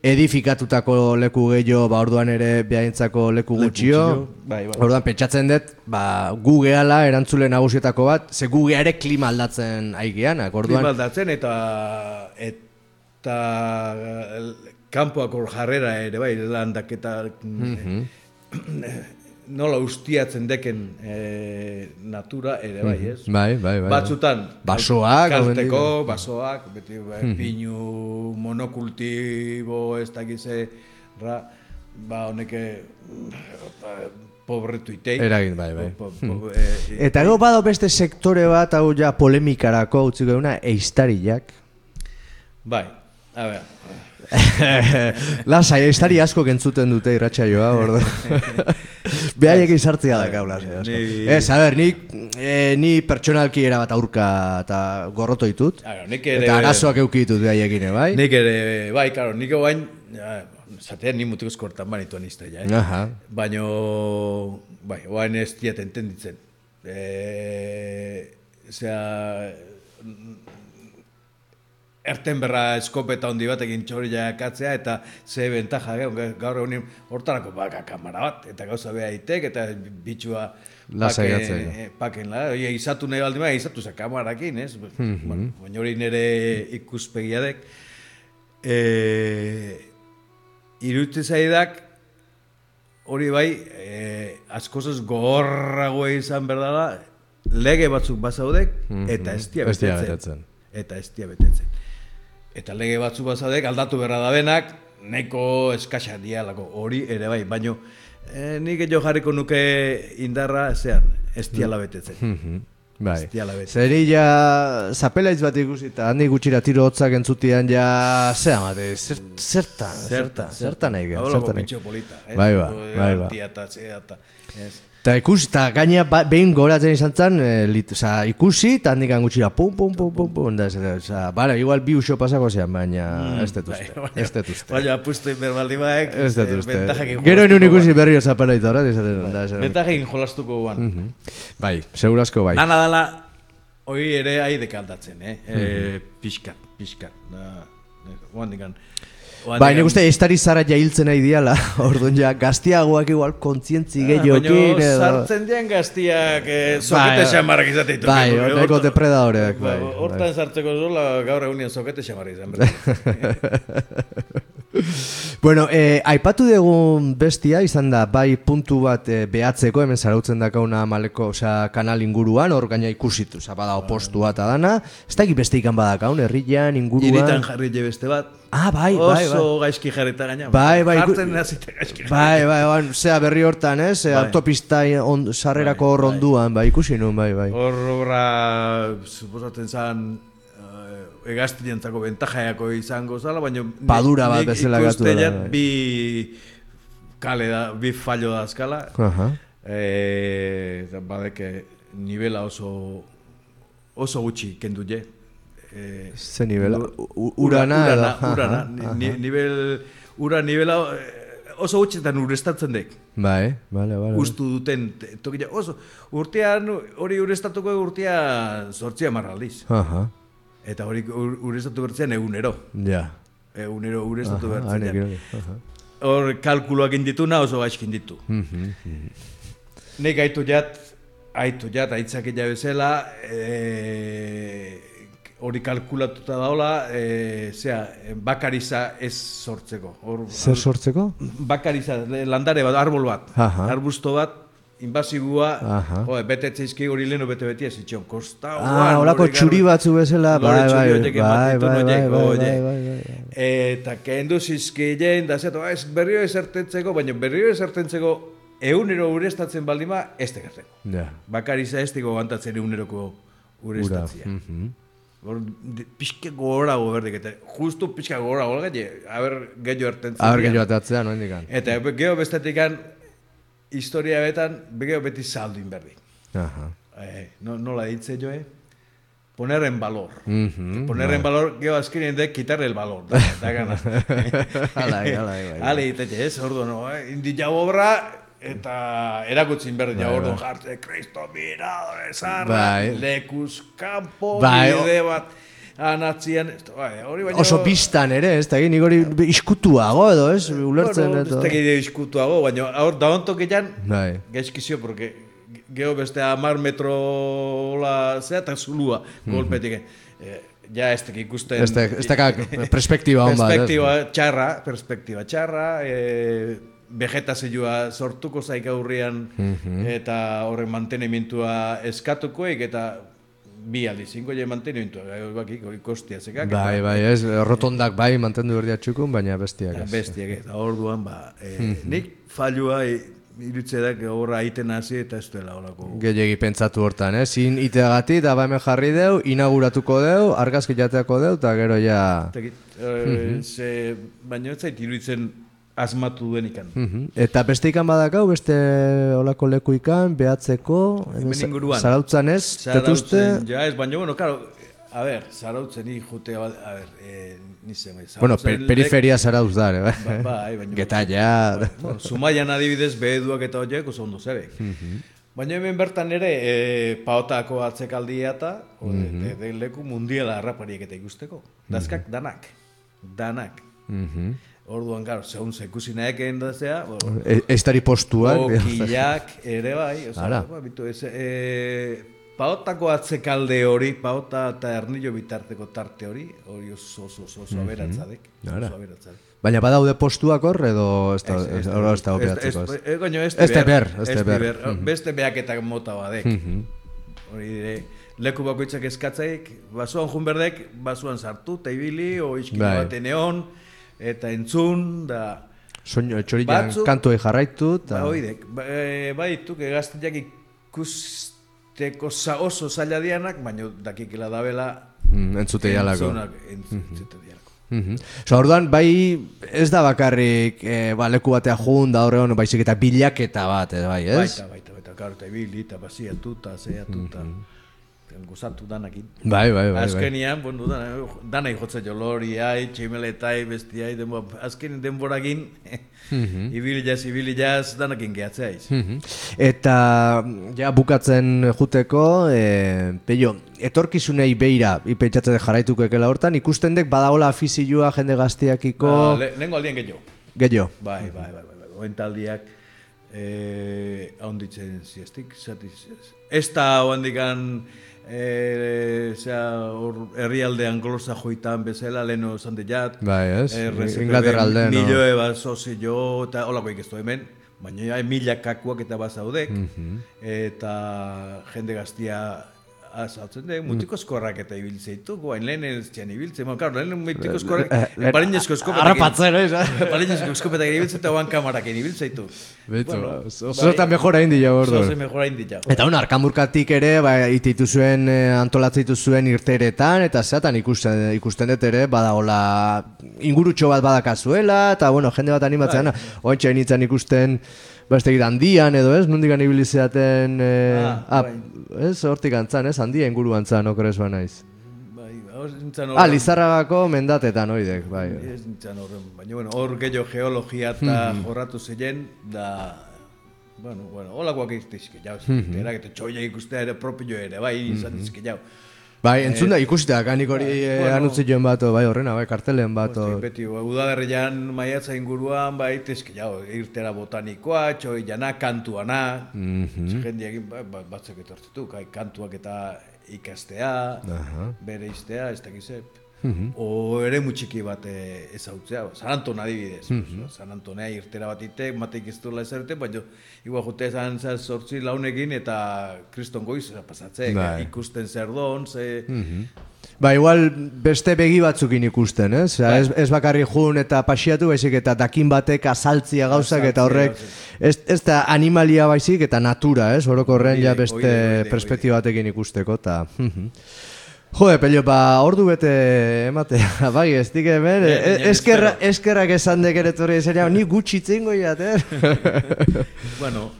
edifikatutako leku gehiago, ba, orduan ere behaintzako leku gutxio, bai, bai. Orduan pentsatzen dut, ba, gu gehala erantzule nagusietako bat, ze gu ere klima aldatzen aigeanak. Orduan, Klima aldatzen eta eta eh, kanpoako jarrera ere bai, landaketa nola ustiatzen deken eh, natura ere bai, ez? bai, bai, bai. Batzutan Basoak, kalteko, dira. basoak, beti bai, pinu monokultibo ez dakize ra, ba honeke pobretu itei. Eragin, bai, bai. Po, po, po, eh, Eta gero bado beste sektore bat, hau ja polemikarako, utzi geuna, eistariak. bai, a ber, Lasai, eistari asko kentzuten dute irratsaioa, ordu. Behaiek izartzia da asko. Ni- Ez, a ber, ni, eh, ni pertsonalki era bat aurka eta gorroto ditut. Claro, nik ere- Eta arazoak euki ditut behaiekin, bai? nik ere, bai, karo, nik ja, zatea ni mutiko eskortan banitu anizte, ja, eh? Aha. Baina, bai, oain ez diat entenditzen. E, zera, erten berra eskopeta handi batekin txoria katzea eta ze bentaja gaur, egunin hortarako baka kamara bat eta gauza beha itek eta bitxua Lasai paken- gatzeko. eh, paken la, oie, izatu nahi baldin bada, izatu za kamarakin, ez? bueno, baina hori nire ikuspegiadek. E, Iruditzen zaidak, hori bai, e, askozaz gogorrago izan berdala, lege batzuk bazaudek, eta ez dia Ez betetzen. betetzen. Eta ez dia betetzen. Eta lege batzuk bazaudek, aldatu berra da benak, neko eskaxa dialako, hori ere bai, baino, e, nik jo jarriko nuke indarra, zean, ez diala betetzen. Bai. Ez diala bete. Zeri ja zapelaitz bat ikusi eta handi gutxira tiro hotzak entzutian ja zea mate, zer, zertan, zertan, zertan Hablako zertan polita. eh? Bai, ba, bai, ba. Tia eta ez. Ikusi, eta gaina ba, behin goratzen izan zen, e, lit, oza, ikusi, eta handik gutxira, pum, pum, pum, pum, pum, da, zera, oza, bara, igual bi uso pasako zean, baina ez dut uste, ez dut uste. Baina apustu inberbaldi baek, Ez dut eh, Gero enun ikusi berrio zapelaita, ora, izaten, da, guan. esaten. Ventajekin jolastuko guan. Mhm. Bai, segurazko bai. Dana dala, hoi ere aidek aldatzen, eh? Mhm. eh pixkat, pixkat. Da, oan dikan. Bai, nik uste estari zara jailtzen nahi diala, orduan ja, gaztiagoak igual kontzientzi gehiokin, Baina edo... sartzen dian gaztiak eh, zokete Bai, xamarrak izate ditu. bai, neko depredadoreak, bai, Hortan sartzeko zola gaur egunean zokete xamarrak izan. Bueno, eh, aipatu dugun bestia izan da, bai puntu bat eh, behatzeko, hemen zarautzen dakauna maleko, osea, kanal inguruan, hor gaina ikusitu, osea, bada opostua eta dana, ez da beste ikan badakaun, herrian, inguruan... Iritan jarri beste bat. Ah, bai, bai, Oso bai. gaizki jarrita gaina. Bai, bai, Jartzen hasita gaizki jarri. Bai, bai, bai, zea berri hortan, ez? Bai. Autopista on, sarrerako hor onduan, bai, ikusi nun, bai, bai. Hor obra, suposatzen zan, uh, egaztientzako bentajaiako izango zala, baina... Padura bat nik bezala gatu jat bai. bi kale da, bi fallo da eskala. Aha. Eh, eta badeke nivela oso oso gutxi kendu je. Eh, Ze nivela? urana urana, urana, aha. ni, nivel, ura nivela eh, oso gutxitan urestatzen dek. Bai, bale, bale. Ustu duten te- tokia oso urtean hori urestatuko urtea sortzia marraldiz. Aha, Eta hori ur- urestatu bertzean egunero. ja. Egunero urestatu bertzean. gero, aha. Hor kalkuloak indituna oso gaizkin ditu. Mhm, Nik aitu jat, aitu jat, aitzak bezala, e, hori kalkulatuta daola, e, zera, bakariza ez sortzeko. Hor, Zer sortzeko? Bakariza, landare bat, arbol bat, Aha. arbusto bat, inbazigua, jo, bete txizki hori lehenu bete beti ez itxon, kosta, Ah, holako txuri batzu bezala, bai, bai, bai, bai, bai, bai, bai, bai, bai, bai. Eta kendu zizkilein, da zeto, ez berriro esertentzeko, baina berriro esertentzeko egunero urestatzen baldima, ez tegerteko. Ja, Bakariza ez digo gantatzen eguneroko ura. urestatzea. mhm. Hor, pixke gogorago berdik, eta justu pixka gogorago, gai, haber gehiago ertentzen. Aber dira. gehiago atatzea, noen dikan. Eta be- geho bestetikan, historia betan, geho beti salduin berdi. Aha. Eh, no, nola ditze joe? Poner en valor. Mhm, Poner en valor, geho azkenien de quitar el valor. Da, da gana. Alai, alai, bai. Ale, itetxe, ez, ordu, no, eh? obra, eta erakutzin berdi ja, ordu jarte, Kristo miradore zarra, Bai. lekuz kampo, Bai, o- bide bat, anatzian, bai, hori baina... Oso biztan ere, ez da, egin hori iskutuago edo, ez, ulertzen bueno, edo. ez tekide iskutuago, baina hor da Bai. Gaizkizio, porque geho beste amar metro la zea eta zulua golpetik. Eh, ja ez tek ikusten... Ez da, ez da perspektiba hon bat. ez? Perspektiba txarra, perspektiba txarra, e, vegetazioa sortuko zaik aurrian Mhm. eta horren mantenimientua eskatukoek eta bi aldiz, zinko je mantenimientua, gai bakik, hori kostia zekak. Bai, bai, ez, rotondak bai mantendu berdia txukun, baina bestiak ez. Bestiak eta orduan, ba, e, nik fallua e, irutze da, horra aiten hasi eta ez duela horako. Gehiegi pentsatu hortan, ez? Zin iteagati, da hemen jarri deu, inauguratuko deu, argazki jateako deu, eta gero ja... Tekit, e, ze, baina ez zait iruditzen asmatu duen ikan. Mhm. Eta beste ikan badakau, beste olako leku ikan, behatzeko, Hemen za- inguruan. zarautzan ez, Zarautzen, ja ez, baina, bueno, karo, a ber, zarautzen ni jute, a ber, e, nizen, bai, bueno, zarautzen per, periferia zarauz da, ere, Ba, bai, baina... Getaia, Bueno, Zumaian adibidez beheduak eta horiek oso ondo zebek. Mhm. Baina hemen bertan ere, e, paotako atzekaldia eta Mhm. de, de leku mundiala harrapariek eta ikusteko. Dazkak danak. Danak. Mhm. Orduan, gara, segun zekusi naeken da zea, Estari postuak. okilak ere bai, oza, ba, bitu, ez, e, paotako atzekalde hori, paota eta ernillo bitarteko tarte hori, hori oso oso oso oso aberatzadek. Ara. Oso aberatzadek. Baina badaude postuak hor edo ez da Ez, ez, ez da ez da ez- operatzeko. ez-. Beste behaketak mota badek. Mhm. Hori dire, leku bakoitzak eskatzaik, basuan junberdek, basuan sartu, eta ibili, o iskino Bai. bat eneon, eta entzun, da... Soinu txorian Batzuk- kantuei jarraitu Ba, eta oidek, ba, e, badituk egaztiak ikusteko za, oso zaila dianak, baina dakikela dabela mm, entzute jalako. entzunak, entzute dialako. Mhm. So, orduan, bai, ez da bakarrik eh, ba, leku batea jun da horre honu, baizik eta bilaketa bat, eh, bai, ez? Baita, baita, baita, karo, eta ibili, eta basiatu, eta zeatu, eta gozatu danakin. Bai, bai, bai. bai. Azkenian, bueno, dana, danai jotze jolori, ai, tximeletai, bestiai, denbora, azken denborakin, ibili jaz, ibili jaz, danakin gehatzea iz. Mhm. Eta ja bukatzen juteko, e, peio, etorkizunei beira, ipentsatzen jarraituko ekela hortan, ikusten dek badagola afizioa jende gaztiakiko Ba, le, lehenko aldien gehiago. gehiago. Bai, bai, bai, bai, bai. Oentaldiak, eh, ahonditzen ziestik, zatiz, ez da oandikan, eh, zera, hor, herrialdean golosa joitan bezala, leheno esan jat, Bai, ez? eh, RCPB Inglaterra aldean, no? Milioe bat sozio, eta holakoik ez du hemen, baina ja, mila kakuak eta bazaudek, Mhm. eta jende gaztia azaltzen da, mutiko eskorrak eta ibiltzeitu, guain lehen ez zian ibiltzen, bueno, claro, lehen mutiko eskorrak, eh, parinezko eskopetak Harrapatzen, ez? Palinezko eskopetak ibiltzen eta oan kamarakin ibiltzeitu. Beto, Bueno, oso eta mejora indi jau Oso orduan. ze mejora inditza. Eta hon, arkamurkatik ere, ba, ititu zuen, eh, antolatzeitu zuen irteretan, eta zeatan ikusten, ikusten dut ere, badagola ingurutxo bat badakazuela, eta bueno, jende bat animatzen, Bai. bai. ointxe nintzen ikusten, beste handian edo ez, nondikan ibili zeaten, eh, Ah, ah, bai. ez, hortik antzan, ez, handia inguruan zan, okeres ba naiz. Bai, hor nintzen Ah, Lizarragako mendatetan, oidek, bai. Ez nintzen horren, baina bueno, hor gehiago geologia eta Mhm. jorratu ziren, da... Bueno, bueno, holakoak iztizke jau, Mhm. erak eta txoia ikustea ere propio ere, bai, izan dizke jau. Bai, entzun da, ikusita, kanik hori eh, bueno. anutzi bai, horrena, bai, kartelen bato. Hostia, Beti, udaberrian maiatza inguruan, bai, tizke jau, irtera botanikoa, txoi jana, kantuana, Mhm. jende egin, ba, ba, batzuk etortzetu, kai, kantuak eta ikastea, Aha. bere iztea, ez dakize. Mhm. O ere txiki bat eh, ezautzea, San Anton adibidez. San Antonea irtera bat itek, mateik ez duela ezerute, baina igual jute esan zen sortzi launekin eta kriston goiz pasatzea, Bai. ikusten zer don, ze... Ba, igual beste begi batzukin ikusten, ez? Osea, Bai. ez, ez bakarri jun eta pasiatu baizik eta dakin batek azaltzia gauzak eta horrek ez, ez da animalia baizik eta natura, ez? Orokorren ja beste oide, oide, oide. perspektiba batekin ikusteko eta... Jode, pelio, ba, ordu bete ematea, bai, ez dik hemen, e- ja, eskerra, eskerrak esan dekeretorri zeria, ni gutxi itzingo jater. Bueno,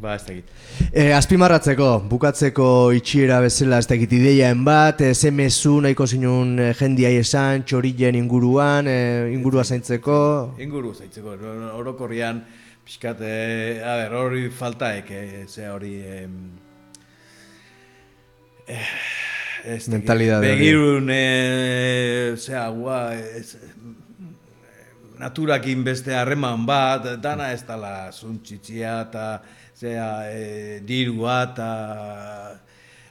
ba, ez dakit. E, azpimarratzeko, bukatzeko itxiera bezala ez dakit ideiaen bat, e, ze mezu nahiko zinun e, jendiai esan, txorillen inguruan, e, ingurua zaintzeko. Inguru zaitzeko, or- orokorrian, pixkat, eh, a ber, hori faltaek, eh, ze hori... em, eh, ez dakit, Mentalidade hori. Begirun, eh, zea, gua, ez, naturakin beste harreman bat, dana ez dala zuntzitzia eta zea, e, dirua eta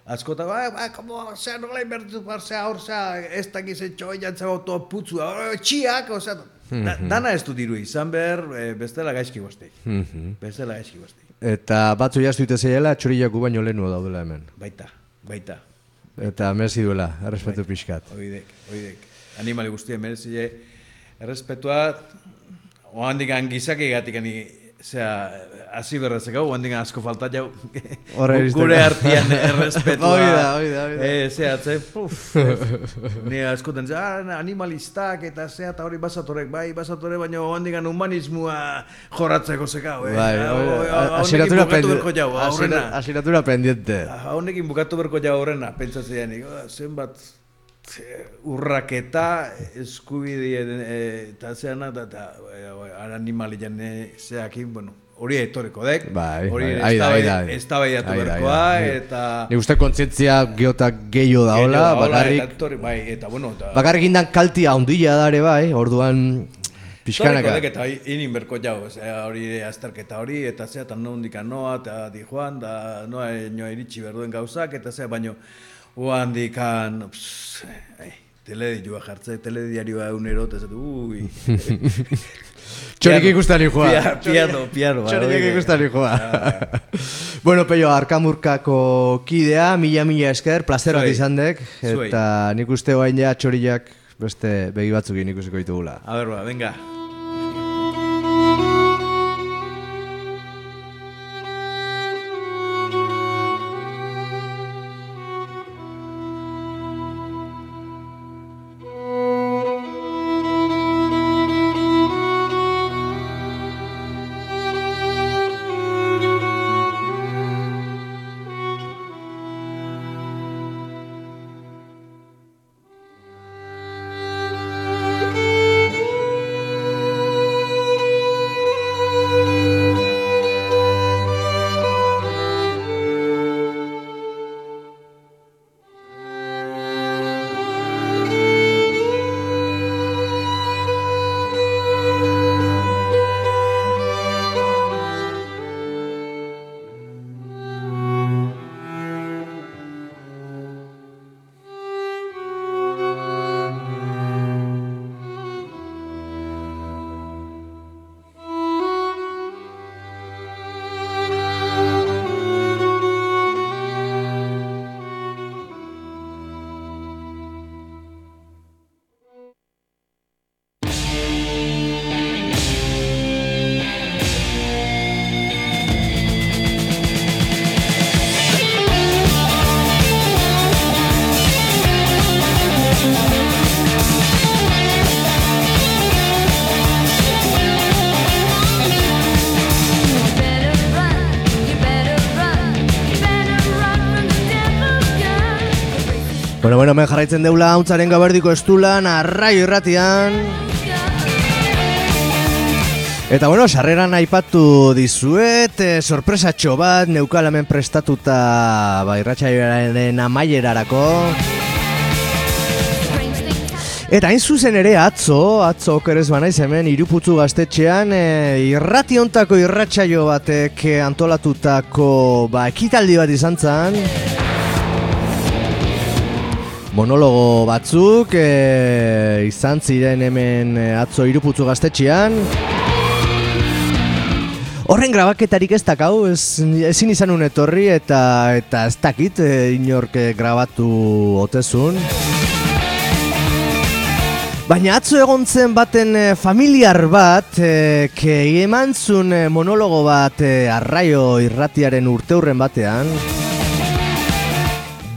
askota, ba, ba, como, zea, nola inbertu, ba, zea, hor, zea, ez dakiz etxo, jantzea autoa putzua, "Oh, txiak, osea, da, dana ez du diru izan behar, e, bestela gaizki gozteik. Bestela gaizki gozteik. Eta batzu jaztu ite zeiela, txorillaku baino lehenu daudela hemen. Baita, baita. Eta merezi duela, errespetu pixkat. Oidek, oidek. Animali guztien merezile errespetua oandik gizaki gatik zera, hasi berrezek hau, oandik asko falta jau. Horre iristen Gure artian errespetua. Hoi da, hoi da, hoi da. Eh, zera, ze, puf. Ni askotan, ze, ah, animalistak eta zea, eta hori basatorek, bai, basatore, baina oandik humanismoa jorratzeko zekau. Eh? Bai, honekin bukatu pendi- berko jau, aurrena. asignatura pendiente. Ah, Honekin bukatu berko ja horrena, pentsatzean, "Oh, zenbat urraketa eskubideen eh, eta zeana eta eta eh, animalian eh, zeakin, bueno, hori etoreko dek. Bai, hori bai, eztabaidatu Aida, berkoa eta Ni uste kontzientzia geotak gehiago daola, Gehiago daola, bakarrik, eta etorri- bai, eta bueno, eta bakarrik indan kaltia handia dare bai, orduan Pixkanaka. Torriko dek eta inin berko jau, hori azterketa hori, eta zea, eta nondik noa, eta di joan, da noa inoa iritsi berduen gauzak, eta zea, baino, uan dikan, pss, ai, teledioa jartze, telediarioa egunero, eta zatu, ui. Txorik ikusten joa. Pia- Piano, piano. Txorik hori, ikusten joa. Ja, bueno, peio, arkamurkako kidea, mila mila esker, placer bat Zuei. izan dek, eta nik uste guain ja txoriak beste begi batzukin ikusiko ditugula. A ver, ba, venga. Jarraitzen deula hauntzaren gaberdiko estulan, arraio irratian. Eta bueno, sarreran aipatu dizuet, e, sorpresatxo bat, neukal hemen prestatuta ba, irratsaioaren amaierarako. Eta hain zuzen ere atzo, atzo okerez banaiz hemen iruputzu gaztetxean e, irrati hontako irratsaio batek e, antolatutako ba, ekitaldi bat izan zen. Monologo batzuk e, izan ziren hemen e, atzo iruputzu gaztetxean. Horren grabaketarik ez dakau, ez, ezin izan un etorri eta, eta ez dakit e, inork grabatu otezun. Baina atzo egon zen baten familiar bat, e, ke eman zuen monologo bat e, arraio irratiaren urteurren batean.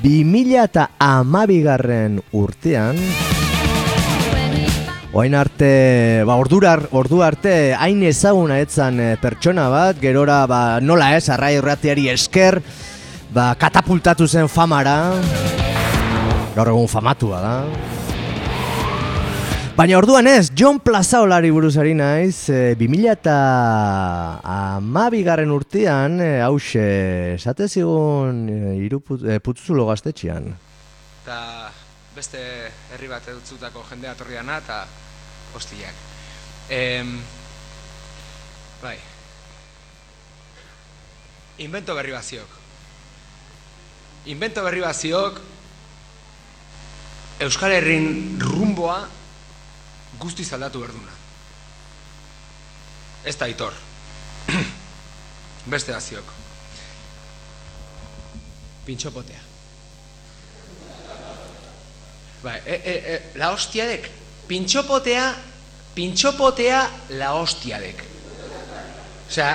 2000 eta amabigarren urtean, Oain arte, ba, ordura, ordu arte, hain ezaguna etzan e, pertsona bat, gerora, ba, nola ez, arrai irratiari esker, ba, katapultatu zen famara, gaur egun famatua da. Baina orduan ez, John Plazaolari buruz ari naiz, e, 2000 eta amabigarren urtean, e, hause, esate zigun e, iruput, putzuzulo gaztetxean. eta beste herri bat edutzutako jendea torriana eta hostiak. Em, bai. Invento berri bat ziok. Invento berri bat ziok Euskal Herrin rumboa guztiz aldatu berduna. Ez da aitor. Beste bat ziok. Pintxopotea. Bai, e, e, e, la hostiadek. Pintxopotea, pintxopotea la hostiadek. Osea,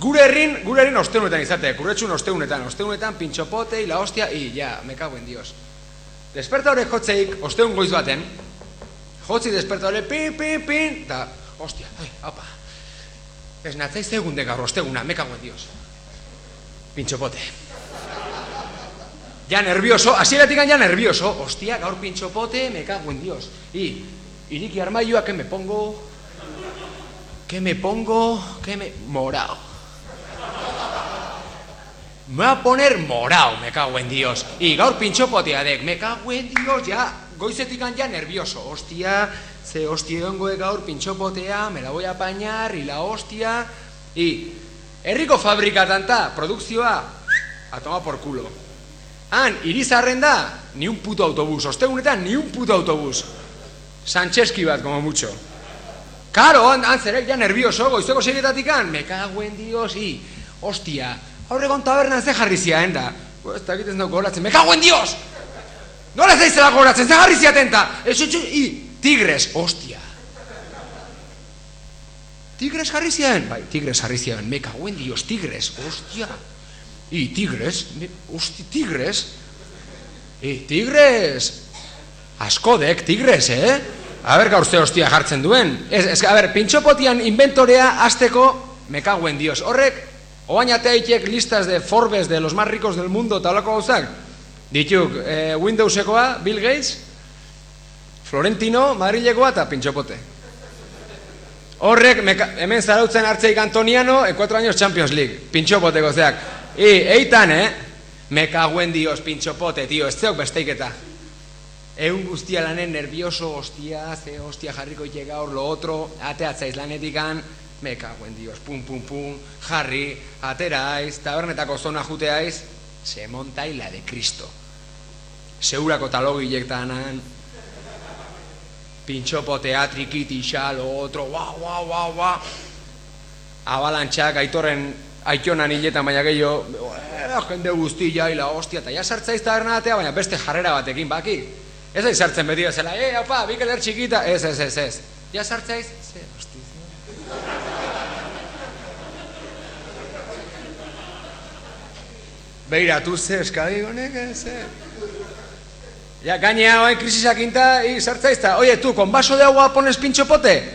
gure herrin, gure herrin osteunetan izateak, urretxun osteunetan, osteunetan pintxopotei, la hostia, i, ja, me cago en dios. Despertadore jotzeik, osteun goiz baten, jotzi despertadore, pin, pin, pin, eta, hostia, ai, apa. Ez natzaiz egunde gaur osteguna, me cago en dios. Pintxopote. Ya nervioso, hasieratik ya nervioso. Hostia, gaur cago en Dios. Y, iriki armaioa, que me pongo... Que me pongo... Que me... Morao. Me voy a poner morao, me cago en Dios. Y gaur pintxopotea dek, me cago en Dios, ya... goizetikan ja nervioso, hostia, ze hostia ongoe gaur pintxopotea, me la voy a apañar, y la hostia, y herriko fabrikatan ta, produkzioa, a tomar por culo. Han, irizarren da, ni un puto autobús, ostegunetan ni un puto autobús. Sancheski bat, como mucho. Karo, han, han zerek ja nervioso, goizeko segietatik an, me cago en dios, i, hostia, aurregon tabernan ze jarri ziaen da. Ez da egiten dut goratzen, me cago en dios! Nola zaizela goratzen, ze jarri ziaten da? Ez, ez, i, tigres, hostia. Tigres jarri ziaen? Bai, tigres jarri ziaen, me cago en dios, tigres, hostia. I, tigres, me, hosti, tigres. I, tigres. Askodek, tigres, eh? A ber gaur ze hostia jartzen duen. Ez, ez, a ber, pintxopotian inventorea azteko, me cago en dios. Horrek, oain ateitek listas de Forbes de los más ricos del mundo, eta holako gauzak. Dituk, eh, Windowsekoa, Bill Gates, Florentino, Madrilekoa eta pintxopote. Horrek, meka, hemen zarautzen hartzeik Antoniano, e 4 años Champions League, pintxopoteko zeak. I, eitan, eh? Me caguen dios, pintxopote, tio, ez zeok besteiketa. Egun guztia lanen nervioso, hostia, ze hostia jarriko ite gaur, lo otro, ateatzaiz lanetikan, me caguen dios, pum, pum, pum, jarri, ateraiz, tabernetako zona juteaiz, se monta la de Cristo. Seurako talogilek tanan, pintxopotea, trikitixa, lo otro, guau, guau, guau, guau. Abalantxak, aitorren, aitonan hiletan baina gehiago, eh, jende guztia, ila hostia, eta ja sartzaiz tabernatea, baina beste jarrera batekin, baki. Ez da sartzen beti bezala, eh, opa, Mikel txikita, ez, ez, ez, ez. Ja sartzaiz, ze, hosti. Beiratu ze, eskadi honek, eh. Ya gainea hoy krisisak inta y sartzaizta. Oye, tú con vaso de agua pones pincho pote?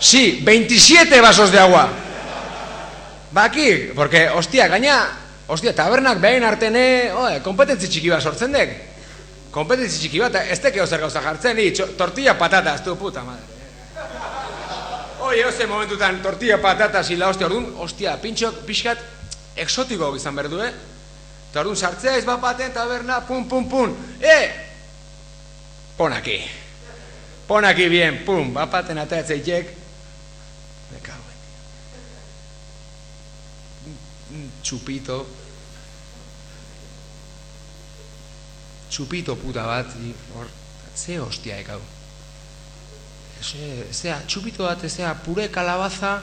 Sí, 27 vasos de agua. Baki, porque hostia, gaina, hostia, tabernak behin artene, oe, kompetentzi txiki bat sortzen dek. Kompetentzi txiki bat, ez teke ozer gauza jartzen, i, txo- tortilla patatas, tu puta madre. Oye, oze momentutan, tortilla patatas la hostia, orduan, hostia, pintxok pixkat exotiko izan berdu, eh? Eta orduan sartzea ez bat baten taberna, pum, pum, pum. Eh! Pon aquí. Pon aquí bien, pum, bat baten atatzeitek. Me cago en Un- un Chupito. Chupito puta bat, hor, ze hostia ekau. Ese, sea, chupito bat, sea, puré calabaza,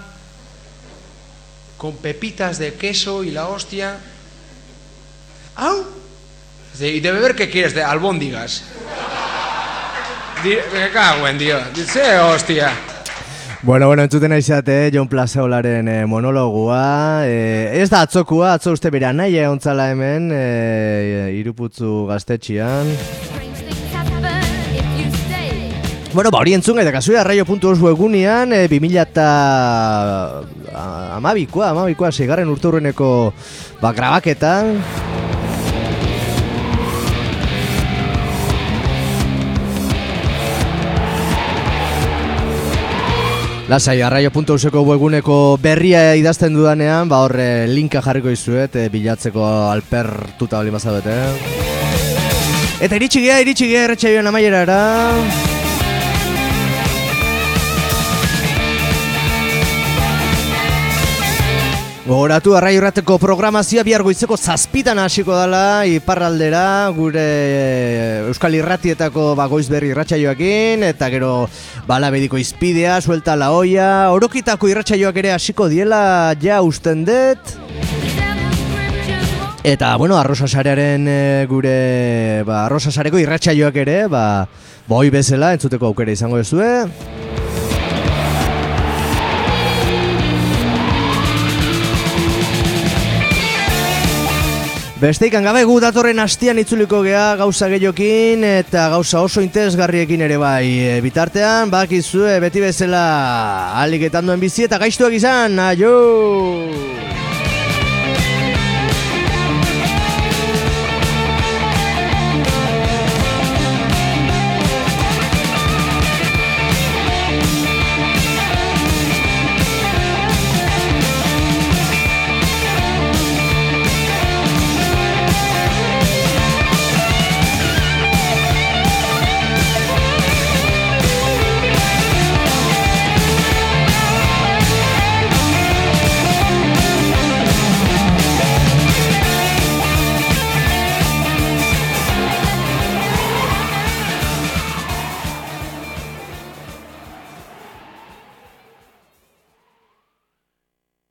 con pepitas de queso y la hostia. ¡Au! Dice, ¿y de beber qué quieres? De albóndigas. Di- Me cago en Dios. Dice, hostia. Bueno, bueno, entzuten aizate, Jon Plazaolaren eh, monologua. Eh, ez da atzokua, atzo uste bera nahi egontzala hemen, eh, iruputzu gaztetxian. Bueno, ba, hori entzun gaita kasui arraio.os webgunean, e, 2000 eta amabikoa, amabikoa, seigarren urturreneko ba, grabaketan. Lasai, arraio.useko webguneko berria idazten dudanean, ba horre linka jarriko izuet, e, bilatzeko alpertuta bali mazabete. Eta iritsi gea, iritsi gea erretxaioan amaierara. Gogoratu arrai urrateko programazioa bihar goizeko zazpitan hasiko dela iparraldera gure Euskal Irratietako ba, goizberri irratsaioekin eta gero balabediko izpidea, suelta la olla, orokitako irratsaioak ere hasiko diela ja usten dut. Eta, bueno, arrosa sarearen e, gure, ba, arrosa sareko irratsaioak ere, ba, boi bezala entzuteko aukera izango duzue. Besteikan gabe gu datorren hastian itzuliko gea gauza gehiokin eta gauza oso interesgarriekin ere bai. E, bitartean, bakizue beti bezala aliketan duen bizi eta gaiztuak izan, aio!